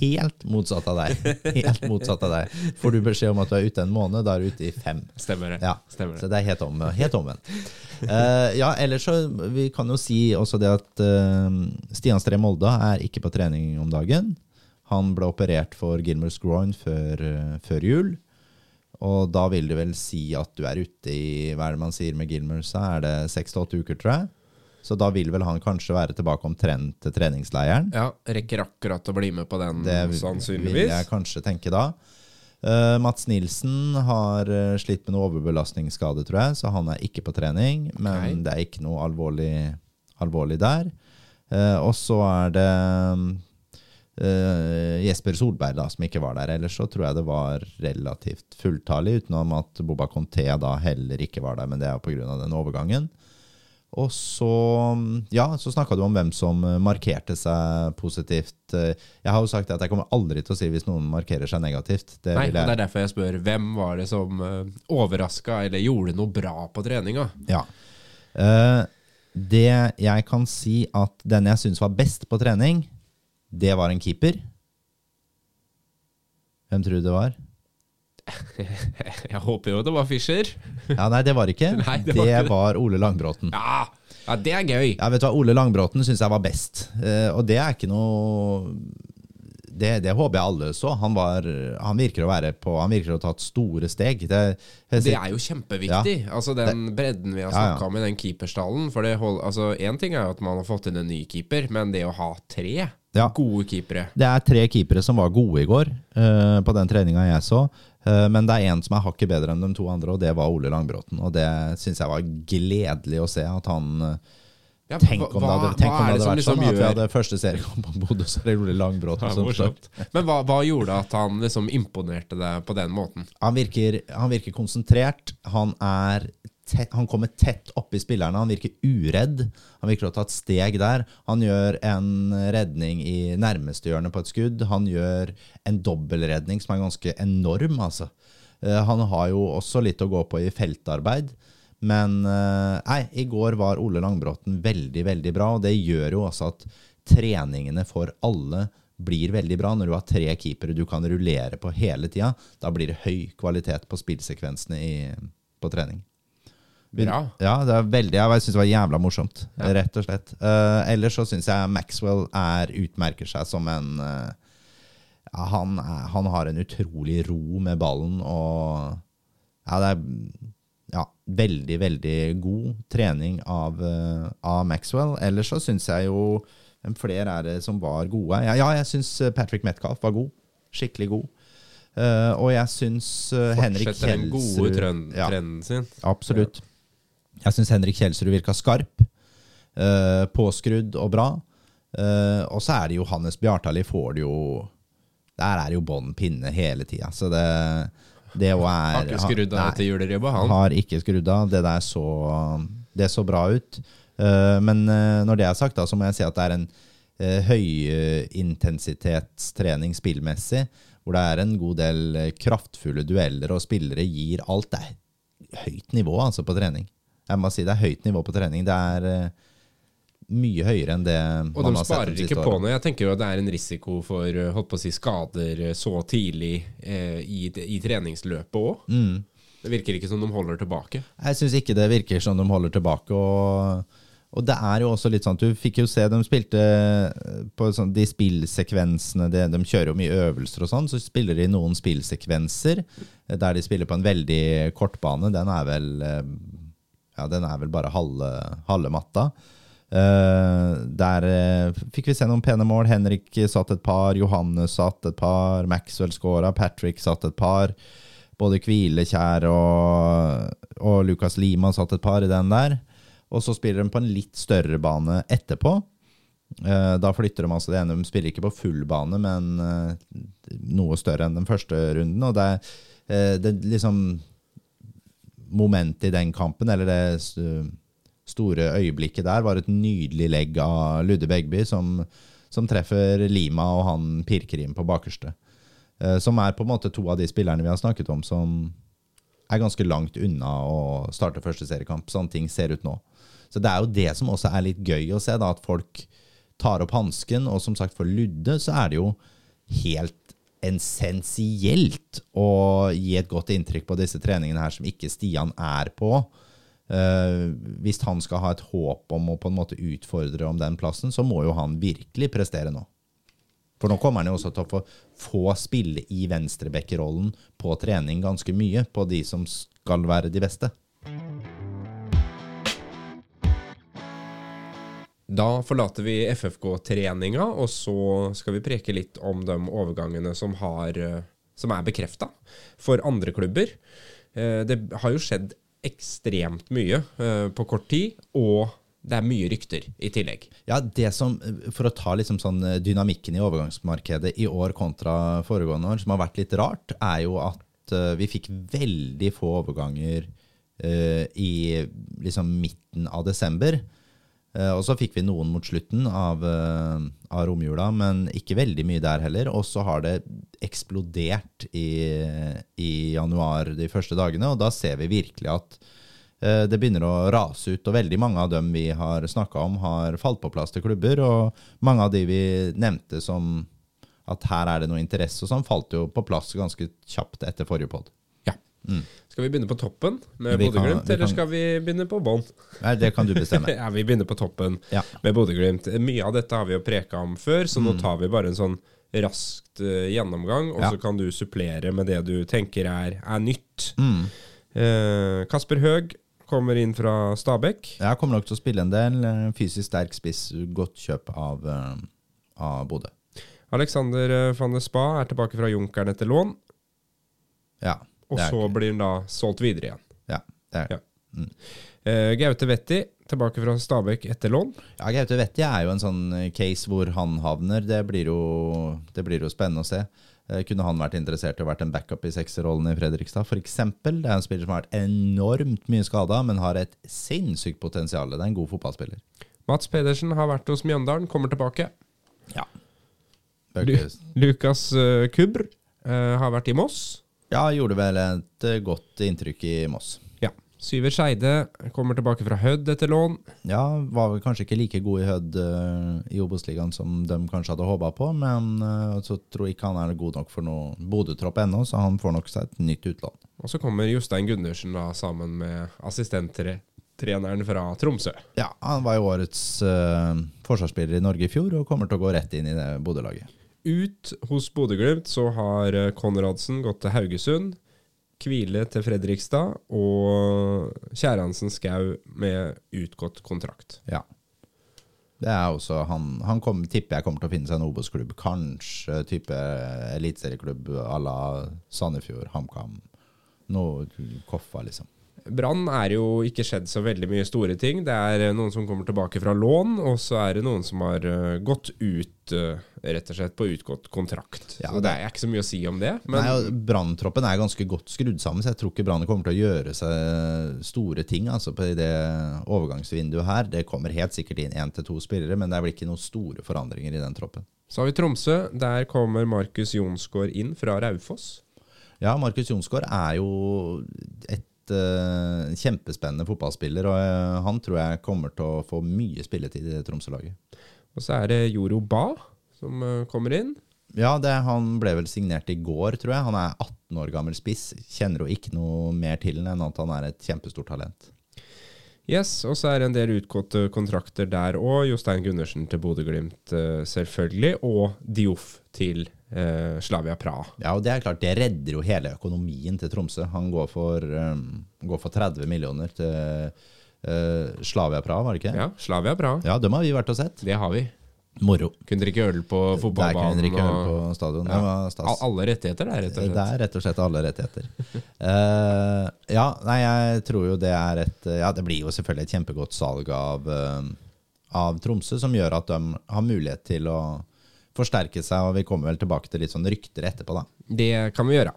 helt motsatt av deg. Helt motsatt av deg. Får du beskjed om at du er ute en måned, da er du ute i fem. Stemmer det. Ja, Stemmer Så det. det er helt, om, helt omvendt. Uh, ja, ellers så Vi kan jo si også det at uh, Stian Stree Molde er ikke på trening om dagen. Han ble operert for Gilmers groin før, eh, før jul. Og da vil det vel si at du er ute i Hva er det man sier med Gilmers? Er det seks til åtte uker, tror jeg. Så da vil vel han kanskje være tilbake omtrent til treningsleiren. Ja, rekker akkurat å bli med på den, Det vil jeg kanskje tenke da. Uh, Mats Nilsen har eh, slitt med noe overbelastningsskade, tror jeg, så han er ikke på trening. Men okay. det er ikke noe alvorlig, alvorlig der. Uh, og så er det eh, Jesper Solberg da, som ikke var der. Ellers så tror jeg det var relativt fulltallig, utenom at Boba Conté da heller ikke var der, men det er pga. den overgangen. Og så ja, så snakka du om hvem som eh, markerte seg positivt. Eh, Jeg har jo sagt at jeg kommer aldri til å si hvis noen markerer seg negativt. Det Nei, og det er derfor jeg spør hvem var det som uh, overraska eller gjorde noe bra på treninga? ja. Uh, det jeg kan si at den jeg syns var best på trening, det var en keeper. Hvem tror du det var? Jeg håper jo det var Fischer. Ja, Nei, det var ikke. Nei, det var det ikke var, Ole Langbråten. Ja, ja det er gøy. Ja, vet du hva, Ole Langbråten syns jeg var best. Eh, og det er ikke noe det, det håper jeg alle så. Han, var, han virker å være på Han virker å ha tatt store steg. Det, Det er jo kjempeviktig. Altså Den bredden vi har Ja, ja. om i den keeperstallen. For det hold, altså Én ting er jo at man har fått inn en ny keeper, men det å ha tre Ja. gode keepere Det er tre keepere som var gode i går, uh, på den treninga jeg så. Uh, men det er én som er hakket bedre enn de to andre, og det var Ole Langbråten. Og det syns jeg var gledelig å se. At han eh, ja, Tenk hva- om det hadde, tenk om det hadde vært liksom sånn at vi hadde første seriekamp på Bodø, så det ble Langbråten Ja, som morsomt. Men hva, hva gjorde at han liksom imponerte deg på den måten? Han virker, han virker konsentrert. Han, tett, han kommer tett oppi spillerne. Han virker uredd. Han virker å ha tatt steg der. Han gjør en redning i nærmeste hjørne på et skudd. Han gjør en dobbeltredning som er ganske enorm, altså. Eh, Han har jo også litt å gå på i feltarbeid. Men eh, nei, i går var Ole Langbråten veldig, veldig bra, og det gjør jo også at treningene for alle blir veldig bra. Når du har tre keepere du kan rullere på hele tida, da blir det høy kvalitet på spillsekvensene i, på trening. Bra. Ja, det er veldig, jeg syns det var jævla morsomt, rett og slett. Uh, ellers så syns jeg Maxwell er, utmerker seg som en uh, han, han har en utrolig ro med ballen, og ja, det er ja, veldig, veldig god trening av, eh, av Maxwell. Ellers så syns jeg jo Hvem flere er det som var gode? Ja, ja jeg syns Patrick Metcalf var god. Skikkelig god. Uh, og jeg syns uh, Henrik Fortsetter den gode Kjelsrud trend, ja, trenden sin. Absolutt. Jeg syns Henrik Kjelsrud virka skarp, uh, påskrudd og bra. Eh, og så er det Johannes Bjartali får det jo Der er det jo bånn pinne hele tida. Så det, det er Har ikke skrudd av til juleribba, han. Har ikke skrudd av. Det der så Det så bra ut. Uh, men uh, når det er sagt, da, så må jeg si at det er en uh, høyintensitetstrening spillmessig, hvor det er en god del kraftfulle dueller, og spillere gir alt. Det er høyt nivå altså på trening. Jeg må si det er høyt nivå på trening. Det er mye høyere enn det Og de man har sett Og de sparer ikke på noe. Jeg tenker jo at det er en risiko for eh, holdt på å si, skader eh, så tidlig eh, i, i treningsløpet òg. Mm. Det virker ikke som de holder tilbake. Jeg syns ikke det virker som de holder tilbake. Og, og det er jo også litt sånn at Du fikk jo se de spilte på sånn, de spillsekvensene de, De kjører jo mye øvelser og sånn, så spiller de noen spillsekvenser eh, der de spiller på en veldig kortbane. Den er vel eh, Ja, den er vel bare halve, halve matta. Eh, der eh, fikk vi se noen pene mål. Henrik satt et par, Johannes satt et par, Maxwell scora, Patrick satt et par. Både Hvilekjær og, og Lukas Lima satt et par i den der. Og så spiller de på en litt større bane etterpå. Eh, Da flytter de altså det ene. De spiller ikke på full bane, men noe større enn den første runden. Og det, er, det liksom Momentet i den kampen, eller det store øyeblikket der, var et nydelig legg av Ludde Begby, som, som treffer Lima, og han pirker inn på bakerste. Eh, Som er på en måte to av de spillerne vi har snakket om som er ganske langt unna å starte første seriekamp. Sånne ting ser ut nå. Så det er jo det som også er litt gøy å se, da, at folk tar opp hansken. Og som sagt, for Ludde så er det jo helt essensielt å gi et godt inntrykk på disse treningene her som ikke Stian er på. Eh, hvis han skal ha et håp om å på en måte utfordre om den plassen, så må jo han virkelig prestere nå. For nå kommer han jo også til å få, få spille i venstrebekkerollen på trening ganske mye, på de som skal være de beste. Da forlater vi FFK-treninga, og så skal vi preke litt om de overgangene som, har, eh, som er bekrefta for andre klubber. Eh, Det har jo skjedd ekstremt mye eh, på kort tid, og det er mye rykter i tillegg. Ja, det som, For å ta liksom sånn dynamikken i overgangsmarkedet i år kontra foregående år, som har vært litt rart, er jo at eh, vi fikk veldig få overganger uh, i liksom midten av desember. Eh, og så fikk vi noen mot slutten av, uh, av romjula, men ikke veldig mye der heller. Og så har det eksplodert i, i januar de første dagene, og da ser vi virkelig at eh, det begynner å rase ut. Og veldig mange av dem vi har snakka om, har falt på plass til klubber. Og mange av de vi nevnte som at her er det noe interesse og sånn, falt jo på plass ganske kjapt etter forrige pod. Ja. Skal vi begynne på toppen med Bodø-Glimt, eller skal vi begynne på bånn? Det kan du bestemme. ja, vi begynner på toppen Ja. med Bodø-Glimt. Mye av dette har vi jo preka om før, så Mm. nå tar vi bare en sånn raskt uh, gjennomgang, og Ja. så kan du supplere med det du tenker er, er nytt. Mm. Uh, Kasper Høeg kommer inn fra Stabæk. Jeg kommer nok til å spille en del. eh, Fysisk sterk spiss, godt kjøp av, uh, av Bodø. Alexander van de Spa er tilbake fra Junkeren etter lån, Ja. Og så ikke- blir han da solgt videre igjen. Ja, det er. Ja. Eh, Gaute Vetti tilbake fra Stabæk etter lån. Ja, Gaute Vetti er jo en sånn eh, case hvor han havner. Det blir jo, det blir jo spennende å se. Eh, Kunne han vært interessert i å vært en backup i sekserrollen i Fredrikstad, f.eks.? Det er en spiller som har vært enormt mye skada, men har et sinnssykt potensial. Det er en god fotballspiller. Mats Pedersen har vært hos Mjøndalen, kommer tilbake. Ja. Lu Lukas eh, Kubr har vært i Moss. Ja, gjorde vel et eh, godt inntrykk i Moss. Ja. Syver Skeide kommer tilbake fra Hødd etter lån. Ja, var vel kanskje ikke like god i Hødd uh, i Obos-ligaen som de kanskje hadde håpa på, men uh, så tror jeg ikke han er god nok for noe Bodø-tropp ennå, så han får nok seg et nytt utlån. Og så kommer Jostein Gundersen da sammen med assistenttreneren fra Tromsø. Ja, han var jo årets uh, forsvarsspiller i Norge i fjor og kommer til å gå rett inn i det Bodø-laget. Ut hos Bodø-Glimt så har eh, Konradsen gått til Haugesund. Hvile til Fredrikstad og Kjæransen Skau med utgått kontrakt. Ja. Det er også han, han kom, tipper jeg kommer til å finne seg en Obos-klubb. Kanskje type eliteserieklubb à la Sandefjord, HamKam. Noe Koffa, liksom. Brann er jo ikke skjedd så veldig mye store ting. Det er eh, noen som kommer tilbake fra lån, og så er det noen som har eh, gått ut, eh, rett og slett, på utgått kontrakt. Ja, så det er ikke så mye å si om det. Men Branntroppen er ganske godt skrudd sammen, så jeg tror ikke Brann kommer til å gjøre seg store ting altså, på det overgangsvinduet her. Det kommer helt sikkert inn én til to spillere, men det er vel ikke noen store forandringer i den troppen. så har vi Tromsø. Der kommer Markus Jonsgaard inn fra Raufoss. Ja, Markus Jonsgaard er jo et eh, kjempespennende fotballspiller, og uh, han tror jeg kommer til å få mye spilletid i det Tromsø-laget. Og så er det Joro Ba som uh, kommer inn. Ja, det, han ble vel signert i går, tror jeg. Han er 18 år gammel spiss. Kjenner jo ikke noe mer til enn at han er et kjempestort talent. Yes, og så er det en del utgåtte kontrakter der òg. Jostein Gundersen til Bodø-Glimt, selvfølgelig. Og Dioff til eh, Slavia Praha. Ja, og det er klart, det redder jo hele økonomien til Tromsø. Han går for, um, går for 30 millioner til uh, Slavia Praha, var det ikke? Ja, Slavia Praha. Ja, dem har vi vært og sett. Det har vi. Moro. Kunne drikke øl på Der kunne fotballbanen. drikke øl på stadion. Ja. Det var stas. Alle rettigheter der, rett og slett. Det er rett og slett alle rettigheter. uh, ja, nei, jeg tror jo det er et Ja, det blir jo selvfølgelig et kjempegodt salg av, uh, av Tromsø, som gjør at de har mulighet til å forsterke seg, og vi kommer vel tilbake til litt sånn rykter etterpå, da. Det kan vi gjøre.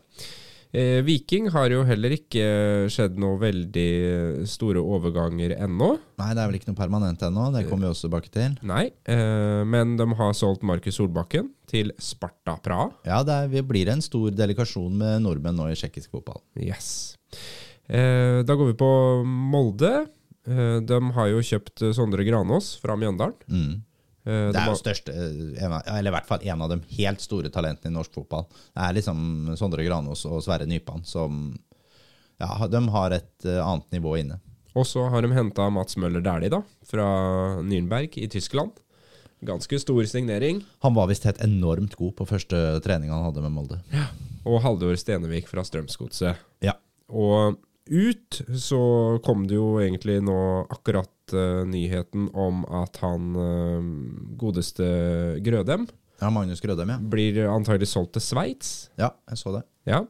Eh, Viking har jo heller ikke skjedd noe veldig store overganger ennå. Nei, det er vel ikke noe permanent ennå, det kommer vi også tilbake til. Nei, eh, men de har solgt Markus Solbakken til Sparta Praha. Ja, det er, vi blir en stor delikasjon med nordmenn nå i tsjekkisk fotball. Yes. Eh, da går vi på Molde. Eh, de har jo kjøpt eh, Sondre Granås fra Mjøndalen. Mm. Eh, Det er jo største, av, eller i hvert fall en av de helt store talentene i norsk fotball. Det er liksom Sondre Granås og Sverre Nypan som ja, de har et eh, annet nivå inne. Og så har de henta Mats Møller Dæhlie, da, fra Nürnberg i Tyskland. Ganske stor signering. Han var visst helt enormt god på første trening han hadde med Molde. Ja. Og Haldor Stenevik fra Strømsgodset. Ja. Og ut så kom det jo egentlig nå akkurat eh, nyheten om at han eh, godeste Grødem ja, Magnus Grødem, ja. blir antagelig solgt til Sveits. Ja, jeg så det. Ja.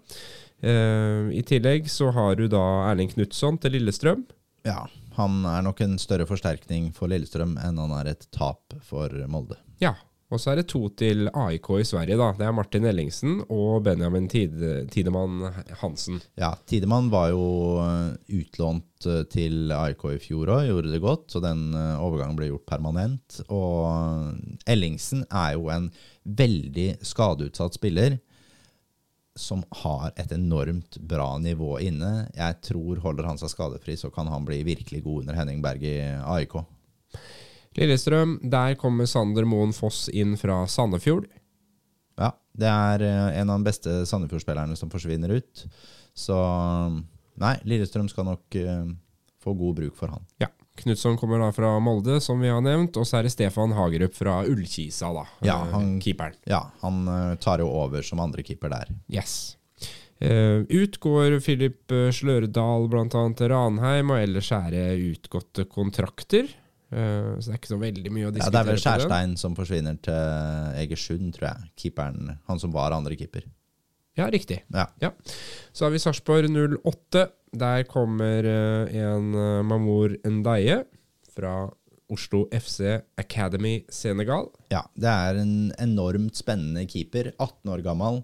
Eh, I tillegg så har du da Erling Knutson til Lillestrøm. Ja, Han er nok en større forsterkning for Lillestrøm enn han er et tap for Molde. Ja. Og så er det to til AIK i Sverige, da. Det er Martin Ellingsen og Benjamin Tide, Tidemann Hansen. Ja, Tidemann var jo eh, utlånt eh, til AIK i fjor òg, gjorde det godt, så den eh, overgangen ble gjort permanent. Og Ellingsen er jo en veldig skadeutsatt spiller som har et enormt bra nivå inne. Jeg tror holder han seg skadefri, så kan han bli virkelig god under Henning Berg i AIK. Lillestrøm, der kommer Sander Moen Foss inn fra Sandefjord. Ja, det er eh, en av de beste Sandefjord-spillerne som forsvinner ut. Så nei, Lillestrøm skal nok uh, få god bruk for han. Ja. Knutson kommer da fra Molde, som vi har nevnt. Og så er det Stefan Hagerup fra Ullkisa, da. Ja, eh, han- Keeperen. Ja, han tar jo over som andre keeper der. Yes. Uh, ut går Filip Slørdal bl.a. til Ranheim, og ellers er det utgåtte kontrakter. Eh, så det er ikke så veldig mye å diskutere. Ja, det er vel. Skjærstein som forsvinner til Egersund, tror jeg. Keeperen, han som var andre keeper. Ja, riktig. Ja. Ja. Så har vi Sarpsborg 08. Der kommer eh, en eh, Mamour Ndaye fra Oslo FC Academy Senegal. ja, det er en enormt spennende keeper. 18 år gammel.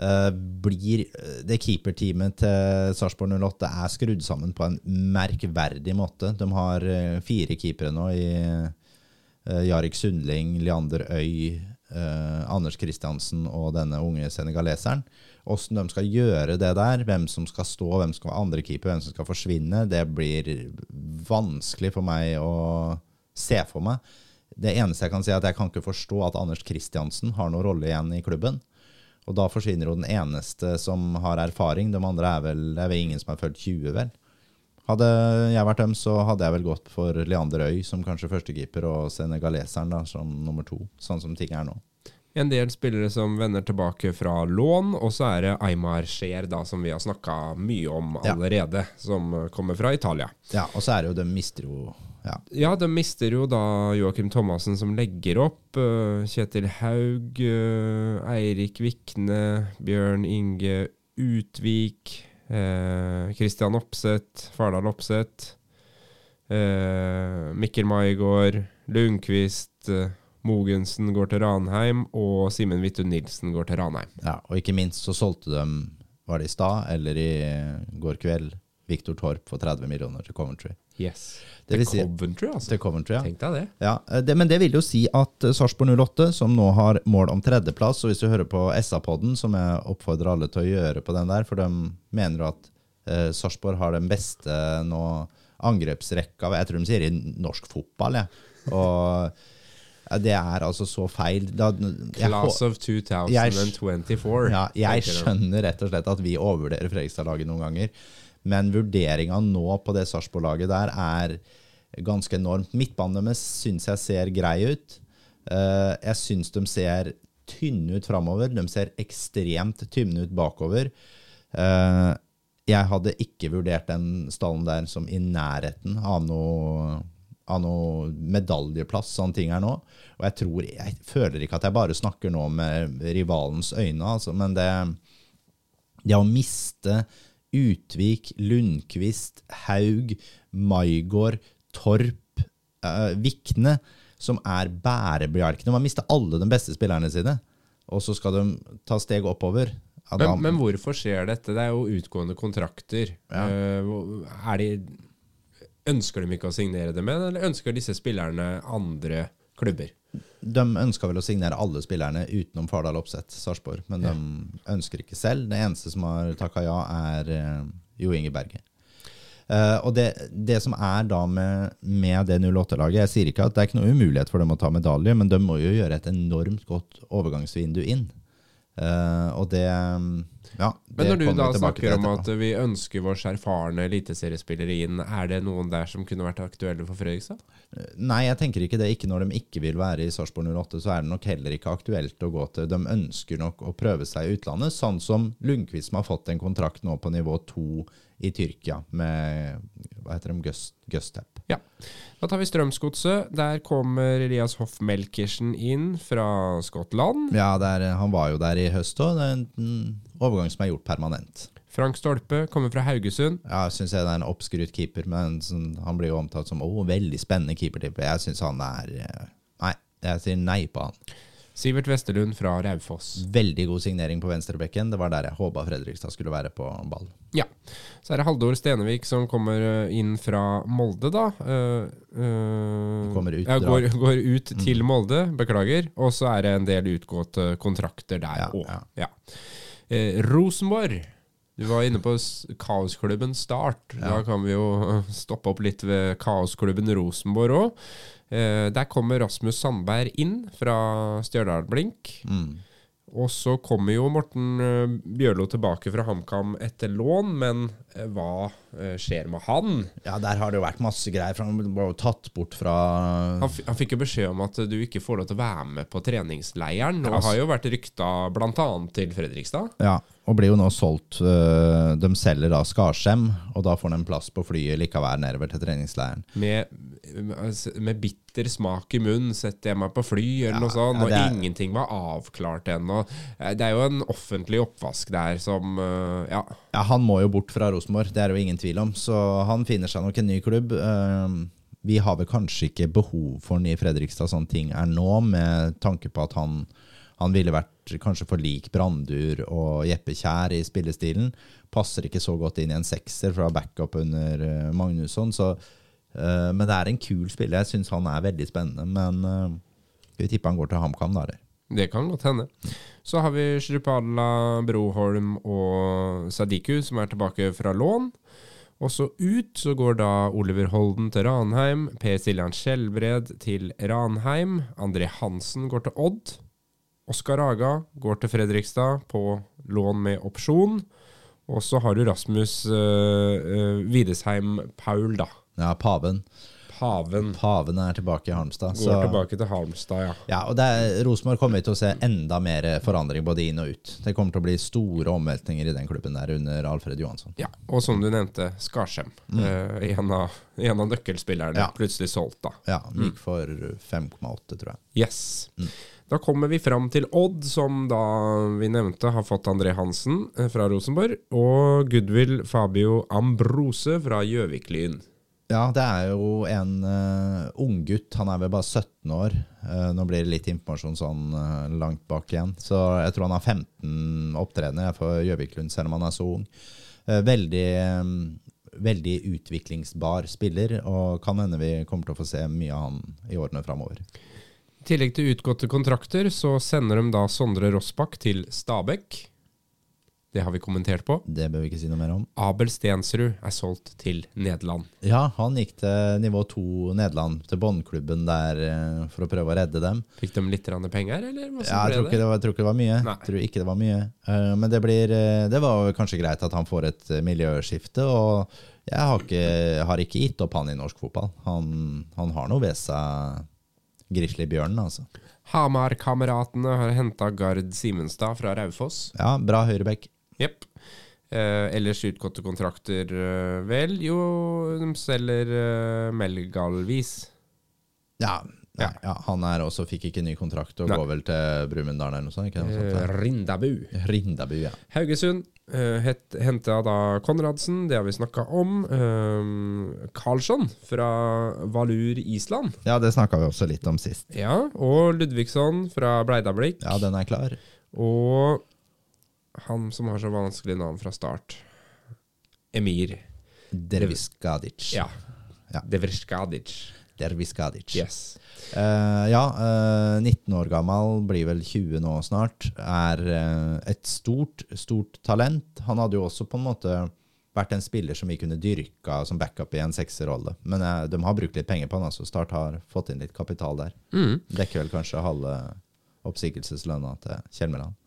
Eh, blir Det keeperteamet til Sarpsborg 08 er skrudd sammen på en merkverdig måte. De har eh, fire keepere nå i eh, Jarek Sundling, Leander Øy, eh, Anders Kristiansen og denne unge senegaleseren. Åssen de skal gjøre det der, hvem som skal stå, hvem som skal være andre keeper, hvem som skal forsvinne, det blir vanskelig for meg å se for meg. Det eneste jeg kan si, er at jeg kan ikke forstå at Anders Kristiansen har noen rolle igjen i klubben. Og da forsvinner jo den eneste som har erfaring. De andre er vel Det er vel ingen som er født 20, vel. Hadde jeg vært dem, så hadde jeg vel gått for Leander Øy som kanskje førstekeeper, og senegaleseren da som nummer to, sånn som ting er nå. En del spillere som vender tilbake fra lån, og så er det Aymar Scheer, da, som vi har snakka mye om Ja. allerede, som eh, kommer fra Italia. Ja, og så er det jo De mister jo Ja. Ja, de mister jo da Joakim Thomassen som legger opp. eh, Kjetil Haug, eh, Eirik Vikne, Bjørn Inge Utvik, eh, Christian Opseth, Fardal Opseth, eh, Mikkel Maigård, Lundqvist, eh, Mogensen går til Ranheim, og Simen Vittu Nilsen går til Ranheim. ja. Og ikke minst så solgte de, var det i stad eller i går kveld, Viktor Torp for 30 millioner til Coventry. Yes. Det til si- Coventry, altså. Til Coventry, ja. Tenk deg det. Ja, eh, det, men det vil jo si at eh, Sarpsborg 08, som nå har mål om tredjeplass, og hvis du hører på SA-podden, som jeg oppfordrer alle til å gjøre på den der, for de mener jo at eh, Sarpsborg har den beste nå angrepsrekka Jeg tror de sier i norsk fotball, jeg. Og det er altså så feil. Da, jeg, Class of 2024. ja, jeg skjønner rett og slett at vi overvurderer Fredrikstad-laget noen ganger, men vurderinga nå på det Sarpsborg-laget der er ganske enormt. Midtbanen deres syns jeg ser grei ut. Eh, jeg syns de ser tynne ut framover. De ser ekstremt tynne ut bakover. Eh, jeg hadde ikke vurdert den stallen der som i nærheten av noe, av noe medaljeplass, sånne ting her nå. Og jeg tror, jeg føler ikke at jeg bare snakker nå med rivalens øyne, altså, men det, det å miste Utvik, Lundqvist, Haug, Maigård, Torp, eh, Vikne, som er bærebjelkene. Man mister alle de beste spillerne sine, og så skal de ta steg oppover. Men, men hvorfor skjer dette? Det er jo utgående kontrakter. Ja. Eh, er de, ønsker de ikke å signere dem igjen, eller ønsker disse spillerne andre klubber? De ønska vel å signere alle spillerne utenom Fardal Opseth, Sarpsborg. Men de ønsker ikke selv. Det eneste som har takka ja, er eh, Jo Inge Berge. Eh, og det, det som er da med, med det 08-laget Jeg sier ikke at det er ikke noe umulighet for dem å ta medalje, men de må jo gjøre et enormt godt overgangsvindu inn. Uh, og det Ja. Men når du da snakker om at vi ønsker vårs erfarne eliteseriespillere inn, er det noen der som kunne vært aktuelle for Fredrikstad? Nei, jeg tenker ikke det. Ikke når de ikke vil være i Sarpsborg 08, så er det nok heller ikke aktuelt å gå til. De ønsker nok å prøve seg i utlandet, sånn som Lundqvist som har fått en kontrakt nå på nivå to i Tyrkia med hva heter de, Gust, Gustep. Ja. Da tar vi Strømsgodset. Der kommer Elias Hoff Melkersen inn fra Skottland. Ja, det er, han var jo der i høst òg. Det er en overgang som er gjort permanent. Frank Stolpe kommer fra Haugesund. Ja, jeg syns det er en oppskrytt keeper, men sånn, han blir jo omtalt som oh, veldig spennende keepertype. Jeg syns han er eh, Nei, jeg sier nei på han. Sivert Westerlund fra Raufoss. Veldig god signering på venstrebekken. Det var der jeg håpa Fredrikstad skulle være på ball. Ja. Så er det Haldor Stenevik som kommer eh, inn fra Molde, da. Uh, uh, Kommer ut, ja, går, går ut til Molde, beklager. Og så er det en del utgåtte kontrakter der òg. ja. Ja. uh, Rosenborg. Du var inne på kaosklubben Start. Da kan vi jo stoppe opp litt ved kaosklubben Rosenborg òg. Eh, der kommer Rasmus Sandberg inn fra Stjørdal Blink. Mm. Og så kommer jo Morten eh, Bjørlo tilbake fra HamKam etter lån, men hva eh, skjer med han? Ja, der har det jo vært masse greier. For han ble jo tatt bort fra Han, han fikk jo beskjed om at du ikke får lov til å være med på treningsleiren. Og Ja, har jo vært rykta bl.a. til Fredrikstad. Ja, og blir jo nå solgt. øh, De selger da Skarsheim, og da får de en plass på flyet likevel nedover til treningsleiren. Med, med bitter smak i munnen setter jeg meg på fly, eller Ja, noe sånt. Og er- ingenting var avklart ennå. Eh, Det er jo en offentlig oppvask der som eh, Ja. Ja, Han må jo bort fra Rosenborg, det er det jo ingen tvil om. Så han finner seg nok en ny klubb. Ehm, Vi har vel kanskje ikke behov for han i Fredrikstad, sånne ting er nå, med tanke på at han, han ville vært kanskje for lik Brandur og Jeppe Kjær i spillestilen. Passer ikke så godt inn i en sekser fra backup under eh, Magnusson. Så, eh, men det er en kul spiller. Jeg syns han er veldig spennende. Men uh, skal vi tippe han går til HamKam, da? eller? Det kan godt hende. Så har vi Shrupala, Broholm og Sadiku som er tilbake fra lån. Og så ut så går da Oliver Holden til Ranheim, Per Siljan Skjelbred til Ranheim, André Hansen går til Odd, Oskar Aga går til Fredrikstad på lån med opsjon. Og så har du Rasmus uh, Widesheim Paul, da. Ja, Paven. Paven Paven er tilbake i Halmstad. går tilbake til Halmstad, ja. Ja, og Rosenborg kommer til å se enda mer forandring både inn og ut. Det kommer til å bli store omveltninger i den klubben der under Alfred Johansson. Ja, og som du nevnte, Skarsheim. Uh, en, av, en av nøkkelspillerne. Mm. Ja. Plutselig solgt, da. Ja, Gikk for 5,8, tror jeg. Yes. Da kommer vi fram til Odd, som da vi nevnte har fått André Hansen eh, fra Rosenborg. Og Goodwill Fabio Ambrose fra Gjøvik-Lyn. Ja, det er jo en uh, unggutt. Han er vel bare 17 år. Uh, nå blir det litt informasjon sånn uh, langt bak igjen. Så jeg tror han har 15 opptredener for Gjøviklund, selv om han er så ung. Uh, veldig, um, veldig utviklingsbar spiller, og kan hende vi kommer til å få se mye av han i årene framover. I tillegg til utgåtte kontrakter, så sender de da Sondre Rossbakk til Stabekk. Det har vi kommentert på. Det bør vi ikke si noe mer om. Abel Stensrud er solgt til Nederland. Ja, han gikk til nivå 2 Nederland, til båndklubben der, eh, for å prøve å redde dem. Fikk de litt penger, eller? Ja, jeg tror det var, jeg tror ikke det var mye. Nei. Jeg tror ikke det var mye. Eh, men det, blir, eh, det var kanskje greit at han får et miljøskifte. Og jeg har ikke, har ikke gitt opp han i norsk fotball. Han, han har noe ved seg, grizzlybjørnen, altså. Hamar-kameratene har henta Gard Simenstad fra Raufoss. Ja, bra høyrebekk. Jepp. Eh, ellers utgåtte kontrakter, eh, vel? Jo, de selger eh, Melgalvis. Ja, nei, Ja. ja, han er også fikk ikke ny kontrakt og Nei. går vel til Brumunddal eller noe sånt? Ikke noe sånt Eh, ja. Rindabu. Rindabu, ja. Haugesund uh, henta da Konradsen, det har vi snakka om. Uh, Karlsson fra Valur Island. Ja, det snakka vi også litt om sist. Ja, og Ludvigsson fra Bleidablikk. Ja, den er klar. Og han som har så vanskelig navn fra start. Emir. Derviskadic. Ja. Ja. Derviskadic. Derviskadic. Yes. Uh, ja, uh, 19 år gammel, blir vel 20 nå snart. Er uh, et stort, stort talent. Han hadde jo også på en måte vært en spiller som vi kunne dyrka som backup i en sekserrolle. Men eh, de har brukt litt penger på han, altså Start har fått inn litt kapital der. Mm. Dekker vel kanskje halve oppsigelseslønna til Kjellmeland.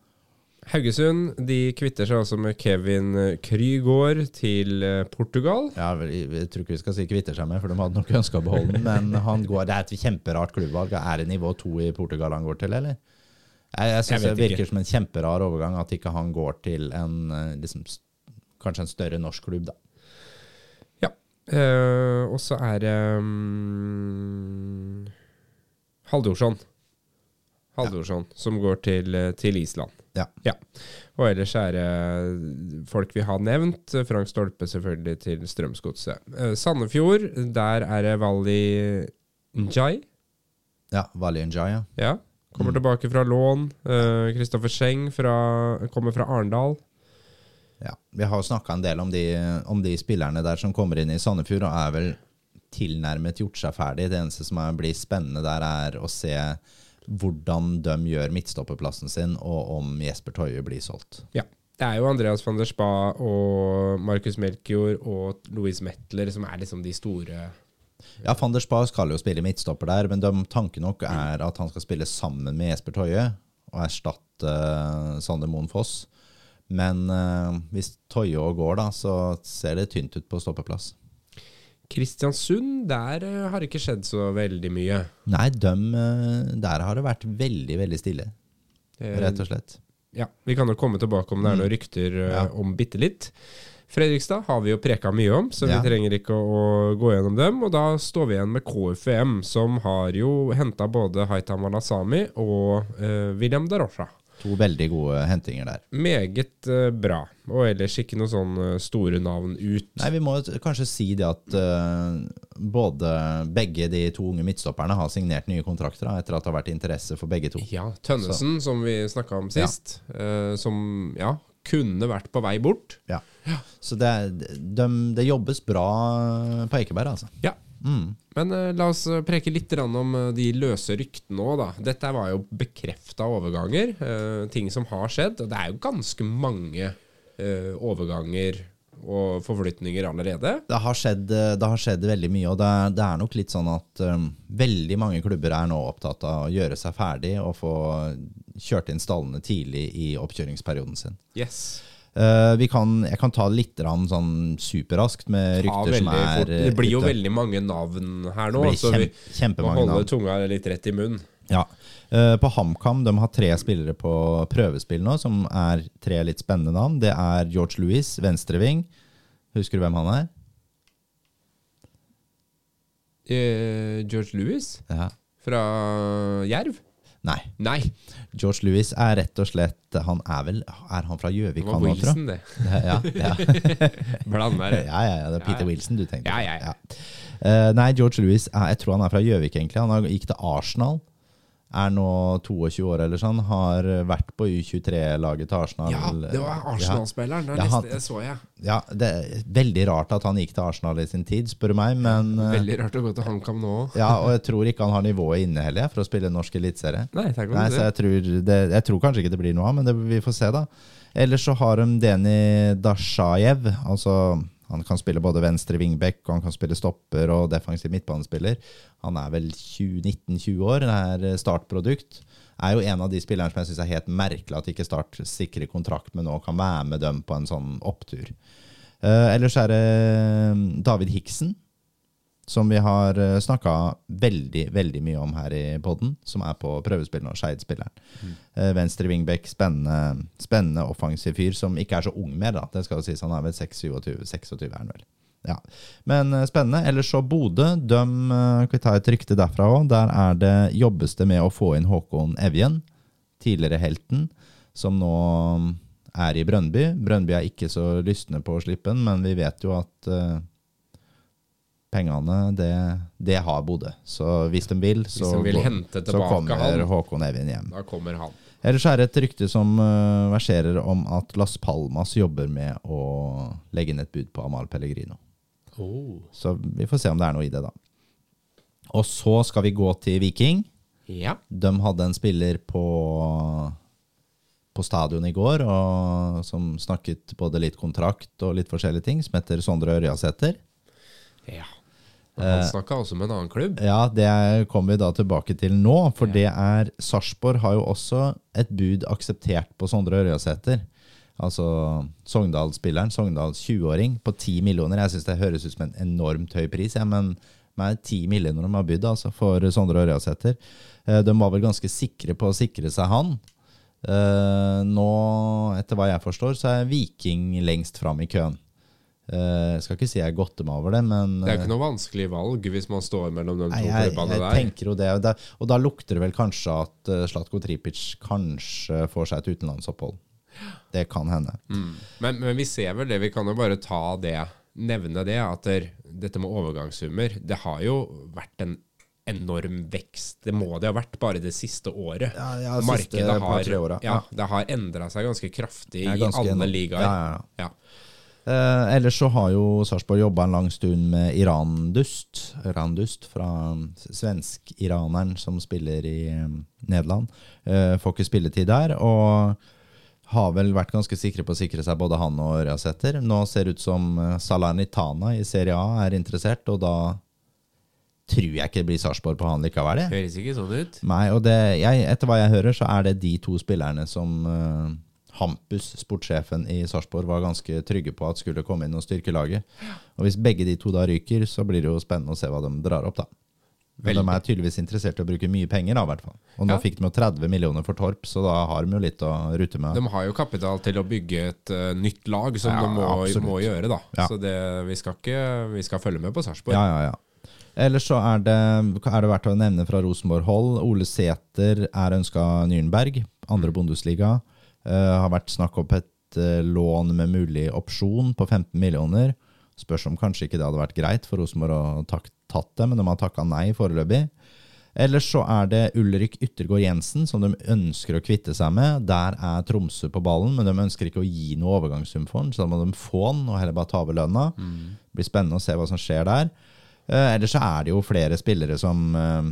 Haugesund de kvitter seg altså med Kevin Krygård til eh, Portugal. Ja, jeg, tror ikke vi skal si kvitter seg med, for de hadde nok ønska å beholde den. Men han går, det er et kjemperart klubbvalg. Er det nivå to i Portugal han går til, eller? Jeg, jeg Jeg syns det virker ikke. som en kjemperar overgang at ikke han går til en eh, liksom, kanskje en større norsk klubb, da. Ja. Eh, og så er det um, Haldorsson. Haldorsson, som går til, eh, til Island. Ja. Og ellers er det folk vi har nevnt. Frank Stolpe selvfølgelig til Strømsgodset. Eh, Sandefjord, der er det Vali Njai. Ja, Vali Njai, Ja. ja. Kommer Mm. tilbake fra lån. Kristoffer Scheng fra, kommer fra Arendal. Ja. Vi har snakka en del om de, om de spillerne der som kommer inn i Sandefjord, og er vel tilnærmet gjort seg ferdig. Det eneste som er, blir spennende der, er å se hvordan de gjør midtstopperplassen sin, og om Jesper Toje blir solgt. Ja. Det er jo Andreas van der Spa og Markus Melchior og Louise Metler som er liksom de store Ja, van der Spa skal jo spille midtstopper der, men de, tanken nok er at han skal spille sammen med Jesper Toje og erstatte uh, Sander Moen Foss. Men uh, hvis Toje òg går, da, så ser det tynt ut på stoppeplass. Kristiansund, der eh, har det ikke skjedd så veldig mye. Nei, dem, eh, der har det vært veldig, veldig stille, Eh, rett og slett. Ja, Vi kan jo komme tilbake om det er noen rykter eh, Ja. om bitte litt. Fredrikstad har vi jo preka mye om, så Ja. vi trenger ikke å, å gå gjennom dem. Og da står vi igjen med KFUM, som har jo henta både Haitam Alasami og eh, William Darosha. To veldig gode hentinger der. Meget eh, bra. Og ellers ikke noe sånn eh, store navn ut. Nei, Vi må kanskje si det at eh, både begge de to unge midtstopperne har signert nye kontrakter da, etter at det har vært interesse for begge to. Ja, Tønnesen, som vi snakka om sist, eh, som ja, kunne vært på vei bort. Ja. Så det, de, det jobbes bra på Ekeberg, altså. Ja. Mm. Men uh, la oss eh, preke litt om eh, de løse ryktene òg, da. Dette var jo bekrefta overganger. Uh, ting som har skjedd. Og det er jo ganske mange uh, overganger og forflytninger allerede. Det har, skjedd, det har skjedd veldig mye, og det er, det er nok litt sånn at um, veldig mange klubber er nå opptatt av å gjøre seg ferdig og få kjørt inn stallene tidlig i oppkjøringsperioden sin. Yes. Eh, vi kan, jeg kan ta litt sånn superraskt med rykter som er fort. Det blir jo ute. veldig mange navn her nå, så vi må holde navn. tunga litt rett i munnen. Ja. Eh, på HamKam de har tre spillere på prøvespill nå, som er tre litt spennende navn. Det er George Louis, venstreving. Husker du hvem han er? Uh, George Lewis Ja. fra Jerv? Nei. Nei, George Louis er rett og slett Han er vel Er han fra Gjøvik, Han var? Wilson, det. Ja, ja. Blander. Ja, ja, ja, det er Peter ja. Wilson du tenkte Ja, på. ja, ja. Uh, nei, George Louis Jeg tror han er fra Gjøvik, egentlig. Han gikk til Arsenal. Er nå 22 år eller sånn. Har vært på U23-laget til Arsenal. Ja, det var Arsenal-spilleren. Det, Ja, det så jeg. Ja, det er veldig rart at han gikk til Arsenal i sin tid, spør du meg. Men eh, Veldig rart å gå til HamKam nå òg. ja, og jeg tror ikke han har nivået inne heller for å spille norsk eliteserie. Nei, takk Nei, om så det. jeg tror, det, jeg tror kanskje ikke det blir noe av, men det, vi får se, da. Ellers så har de Deni Dashajev. Altså, han kan spille både venstre wingback, og han kan spille stopper og defensiv midtbanespiller. Han er vel 19-20 år, det er eh, startprodukt. Er jo en av de spillerne som jeg syns er helt merkelig at ikke Start sikrer kontrakt med nå, kan være med dem på en sånn opptur. Uh, ellers er det David Hiksen, som vi har snakka veldig veldig mye om her i poden, som er på prøvespillene og Skeid-spilleren. Mm. Venstre wingback, spennende, spennende offensiv fyr, som ikke er så ung mer, da. Det skal jo sies, han er vel 26, 26 er han vel. Ja. Men eh, spennende. Ellers så Bodø. De eh, ta et rykte derfra òg. Der er det, jobbes det med å få inn Håkon Evjen, tidligere helten, som nå er i Brønnby. Brønnby er ikke så lystne på å slippe den, men vi vet jo at eh, pengene, det, det har Bodø. Så hvis de vil, så, de vil går- hente så kommer han. Håkon Evjen hjem. Da kommer han. Ellers er det et rykte som uh, verserer om at Las Palmas jobber med å legge inn et bud på Amal Pellegrino. Så vi får se om det er noe i det, da. Og så skal vi gå til Viking. Ja. De hadde en spiller på, på stadion i går og, som snakket både litt kontrakt og litt forskjellige ting, som heter Sondre Ørjasæter. ja. Han snakka også med en annen klubb. Ja, det kommer vi da tilbake til nå, for det er Sarpsborg har jo også et bud akseptert på Sondre Ørjasæter. Altså Sogndal-spilleren, Sogndals 20-åring, på 10 millioner. Jeg syns det høres ut som en enormt høy pris, ja, men med 10 millioner de har bydd altså, for Sondre Ørjasæter. Eh, De var vel ganske sikre på å sikre seg han. Eh, Nå, etter hva jeg forstår, så er Viking lengst fram i køen. Eh, Jeg skal ikke si jeg godter meg over det, men Det er ikke noe vanskelig valg hvis man står mellom de Nei, to jeg, klubbene jeg der. tenker jo det. Og, da, og da lukter det vel kanskje at uh, Slatko Tripic kanskje får seg et utenlandsopphold. Det kan hende. Mm. Men, men vi ser vel det, vi kan jo bare ta det, nevne det, at der, dette med overgangssummer, det har jo vært en enorm vekst. Det må det ha vært bare det siste året. Ja, ja, siste har, ja, har endra seg ganske kraftig er i alle ligaer. Ja, ja, ja. Eh, ellers så har jo Sarpsborg jobba en lang stund med Irandust. Irandust fra svensk-iraneren som spiller i eh, Nederland. Eh, får ikke spilletid der. Og har vel vært ganske sikre på å sikre seg både han og Ørjasæter. Nå ser det ut som eh, Salernitana i Serie A er interessert, og da tror jeg ikke det blir Sarpsborg på han likevel. Høres ikke sånn ut. Nei, og det, jeg, etter hva jeg hører, så er det de to spillerne som eh, Hampus, sportssjefen i Sarpsborg, var ganske trygge på at skulle komme inn og styrke laget. Og hvis begge de to da ryker, så blir det jo spennende å se hva de drar opp, da. Veldig. de er tydeligvis interessert i å bruke mye penger, da, i hvert fall. Og nå Ja. fikk de jo 30 millioner for Torp, så da har de jo litt å rute med. De har jo kapital til å bygge et uh, nytt lag, som Ja, de må, må gjøre. da Ja. Så det, vi, skal ikke, vi skal følge med på Sarpsborg. Ja, ja, ja. Ellers så er det, er det verdt å nevne fra Rosenborg-hold. Ole Sæter er ønska Nürnberg, andre Bundesliga. Eh, har vært snakk om et eh, lån med mulig opsjon på 15 millioner. Spørs om kanskje ikke det hadde vært greit for Rosenborg å tak tatt det, men de har takka nei foreløpig. Ellers så er det Ulrik Yttergård Jensen som de ønsker å kvitte seg med. Der er Tromsø på ballen, men de ønsker ikke å gi noe overgangssum for den, så da må de få den og heller bare ta over lønna. Det blir spennende å se hva som skjer der. Eh, ellers så er det jo flere spillere som eh,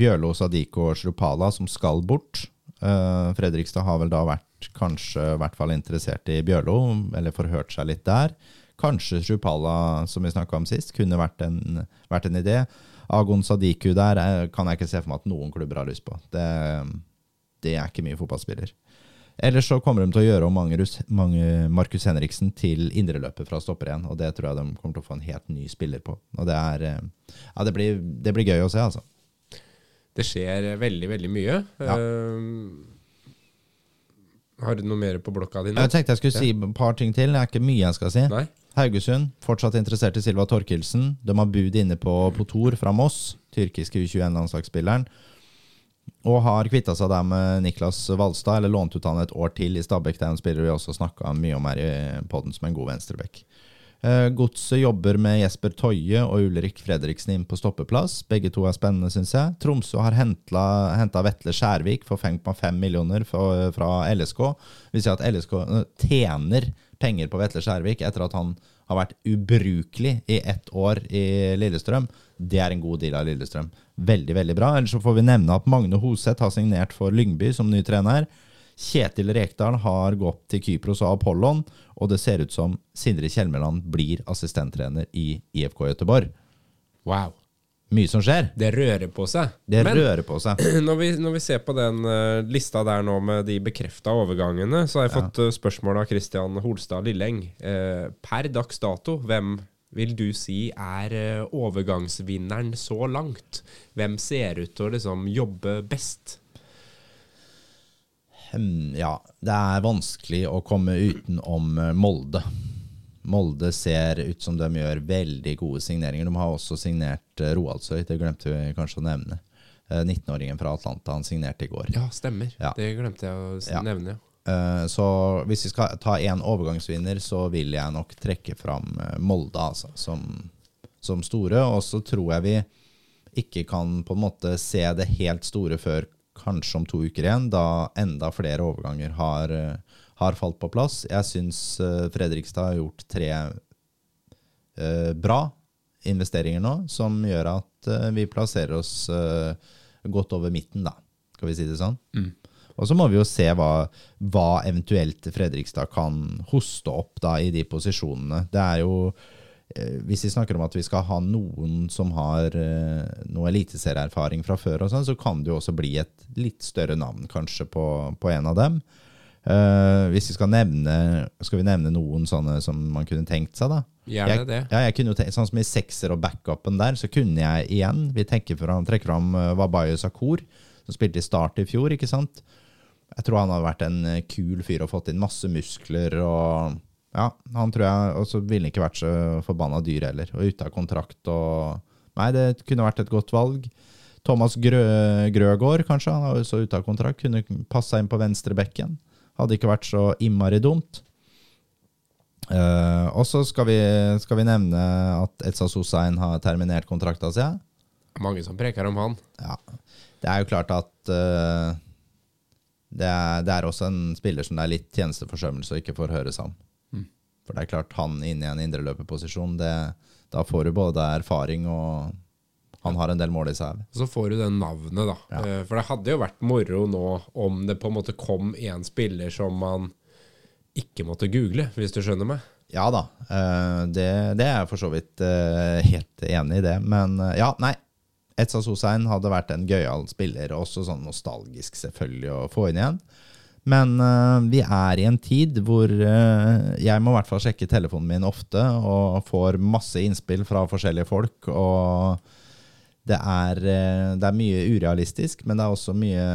Bjørlo, Sadiko og Shrupala som skal bort. Eh, Fredrikstad har vel da vært kanskje i hvert fall interessert i Bjørlo, eller forhørt seg litt der. Kanskje Shupala som vi snakka om sist, kunne vært en, vært en idé. Agon Sadiku der eh, kan jeg ikke se for meg at noen klubber har lyst på. Det, det er ikke mye fotballspiller. Ellers så kommer de til å gjøre om Markus Henriksen til indreløper fra stopper igjen, og det tror jeg de kommer til å få en helt ny spiller på. Og det er eh, Ja, det blir, det blir gøy å se, altså. Det skjer veldig, veldig mye. Ja. Eh, har du noe mer på blokka di nå? Jeg tenkte jeg skulle si et par ting til. Det er ikke mye jeg skal si. Nei? Haugesund, fortsatt interessert i Silva Torkelsen. De har bud inne på Potor fra Moss, tyrkiske U21-landslagsspilleren. Og har kvitta seg der med Niklas Valstad, eller lånt ut han et år til i Stabæk. Det er en spiller vi også snakka mye om her i podden som en god venstreback. Eh, Godset jobber med Jesper Toje og Ulrik Fredriksen inn på stoppeplass. Begge to er spennende, syns jeg. Tromsø har henta Vetle Skjærvik for 5,5 millioner fra LSK. Vi ser at LSK eh, tjener penger på Vetle Skjærvik etter at han har vært ubrukelig i ett år i Lillestrøm. Det er en god deal av Lillestrøm. Veldig, veldig bra. Ellers så får vi nevne at Magne Hoseth har signert for Lyngby som ny trener. Kjetil Rekdal har gått til Kypros og Apollon, og det ser ut som Sindre Kjelmeland blir assistenttrener i IFK Gøteborg. Wow. Mye som skjer. Det rører på seg. Det Men rører på seg. når vi, når vi ser på den uh, lista der nå med de bekrefta overgangene, så har jeg fått uh, spørsmål av Christian Holstad Lilleng. Uh, per dags dato, hvem vil du si er overgangsvinneren så langt? Hvem ser ut til å liksom jobbe best? Ja, det er vanskelig å komme utenom eh, Molde. Molde ser ut som de gjør veldig gode signeringer. De har også signert uh, Roaldsøy, det glemte vi kanskje å nevne. 19-åringen fra Atlanta, han signerte i går. Ja, stemmer. Ja. Det glemte jeg å nevne. Ja. Eh, Så hvis vi skal ta én overgangsvinner, så vil jeg nok trekke fram eh, Molde altså, som, som store. Og så tror jeg vi ikke kan på en måte se det helt store før kanskje om to uker igjen, da enda flere overganger har, eh, har falt på plass. Jeg syns eh, Fredrikstad har gjort tre eh, bra investeringer nå, som gjør at eh, vi plasserer oss eh, godt over midten, da. Skal vi si det sånn? Og så må vi jo se hva, hva eventuelt Fredrikstad kan hoste opp da i de posisjonene. Det er jo Hvis vi snakker om at vi skal ha noen som har eh, noe eliteserieerfaring fra før, og sånn, så kan det jo også bli et litt større navn kanskje på, på en av dem. Eh, hvis vi skal nevne Skal vi nevne noen sånne som man kunne tenkt seg, da? Gjerne jeg, det. Ja, jeg kunne jo tenkt, sånn som i sekser og backupen der, så kunne jeg igjen Vi tenker fram, trekker fram uh, Wabayo Sakur, som spilte i Start i fjor, ikke sant? Jeg tror han har vært en eh, kul fyr og fått inn masse muskler og Ja, han tror jeg Og så ville han ikke vært så forbanna dyr heller, og ute av kontrakt og Nei, det kunne vært et godt valg. Thomas Grø, Grøgaard, kanskje, han er også så ute av kontrakt, kunne passa inn på venstrebekken. Hadde ikke vært så innmari dumt. Uh, og så skal vi, skal vi nevne at Etsa Sosain har terminert kontrakta si. Mange som preker om han. Ja. Det er jo klart at uh, det, er, det er også en spiller som det er litt tjenesteforsømmelse å ikke får høre seg om. For det er klart, han inne i en indreløperposisjon, da får du både erfaring og han har en del mål i seg. Så får du det navnet, da. Ja. Eh, For det hadde jo vært moro nå om det på en måte kom en spiller som man ikke måtte google, hvis du skjønner meg. Ja da, eh, det, det er jeg for så vidt eh, helt enig i det. Men ja, nei. Etsa Sosein hadde vært en gøyal spiller, også sånn nostalgisk selvfølgelig å få inn igjen. Men uh, vi er i en tid hvor uh, jeg må i hvert fall sjekke telefonen min ofte, og får masse innspill fra forskjellige folk. Og det er, uh, det er mye urealistisk, men det er også mye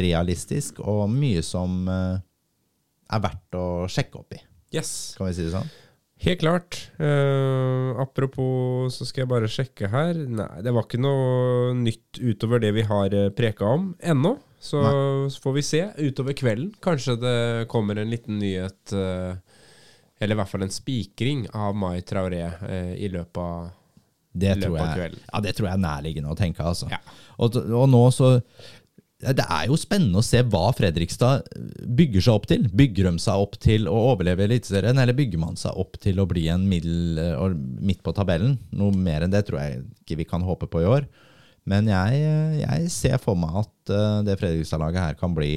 realistisk, og mye som er verdt å sjekke opp i. Yes. Kan vi si det sånn? Helt klart. Uh, apropos, så skal jeg bare sjekke her. Nei, det var ikke noe nytt utover det vi har uh, preka om ennå. Så, så får vi se utover kvelden. Kanskje det kommer en liten nyhet, uh, eller i hvert fall en spikring av Mai Traoré uh, i løpet av Det tror jeg, ja, det tror jeg er nærliggende å tenke. Altså. Ja. Og, og nå så Det er jo spennende å se hva Fredrikstad bygger seg opp til. Bygger de seg opp til å overleve Eliteserien, eller bygger man seg opp til å bli en middel, og midt på tabellen? Noe mer enn det tror jeg ikke vi kan håpe på i år. Men jeg, jeg ser for meg at eh, det Fredrikstad-laget her kan bli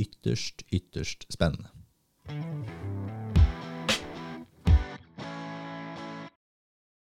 ytterst, ytterst spennende.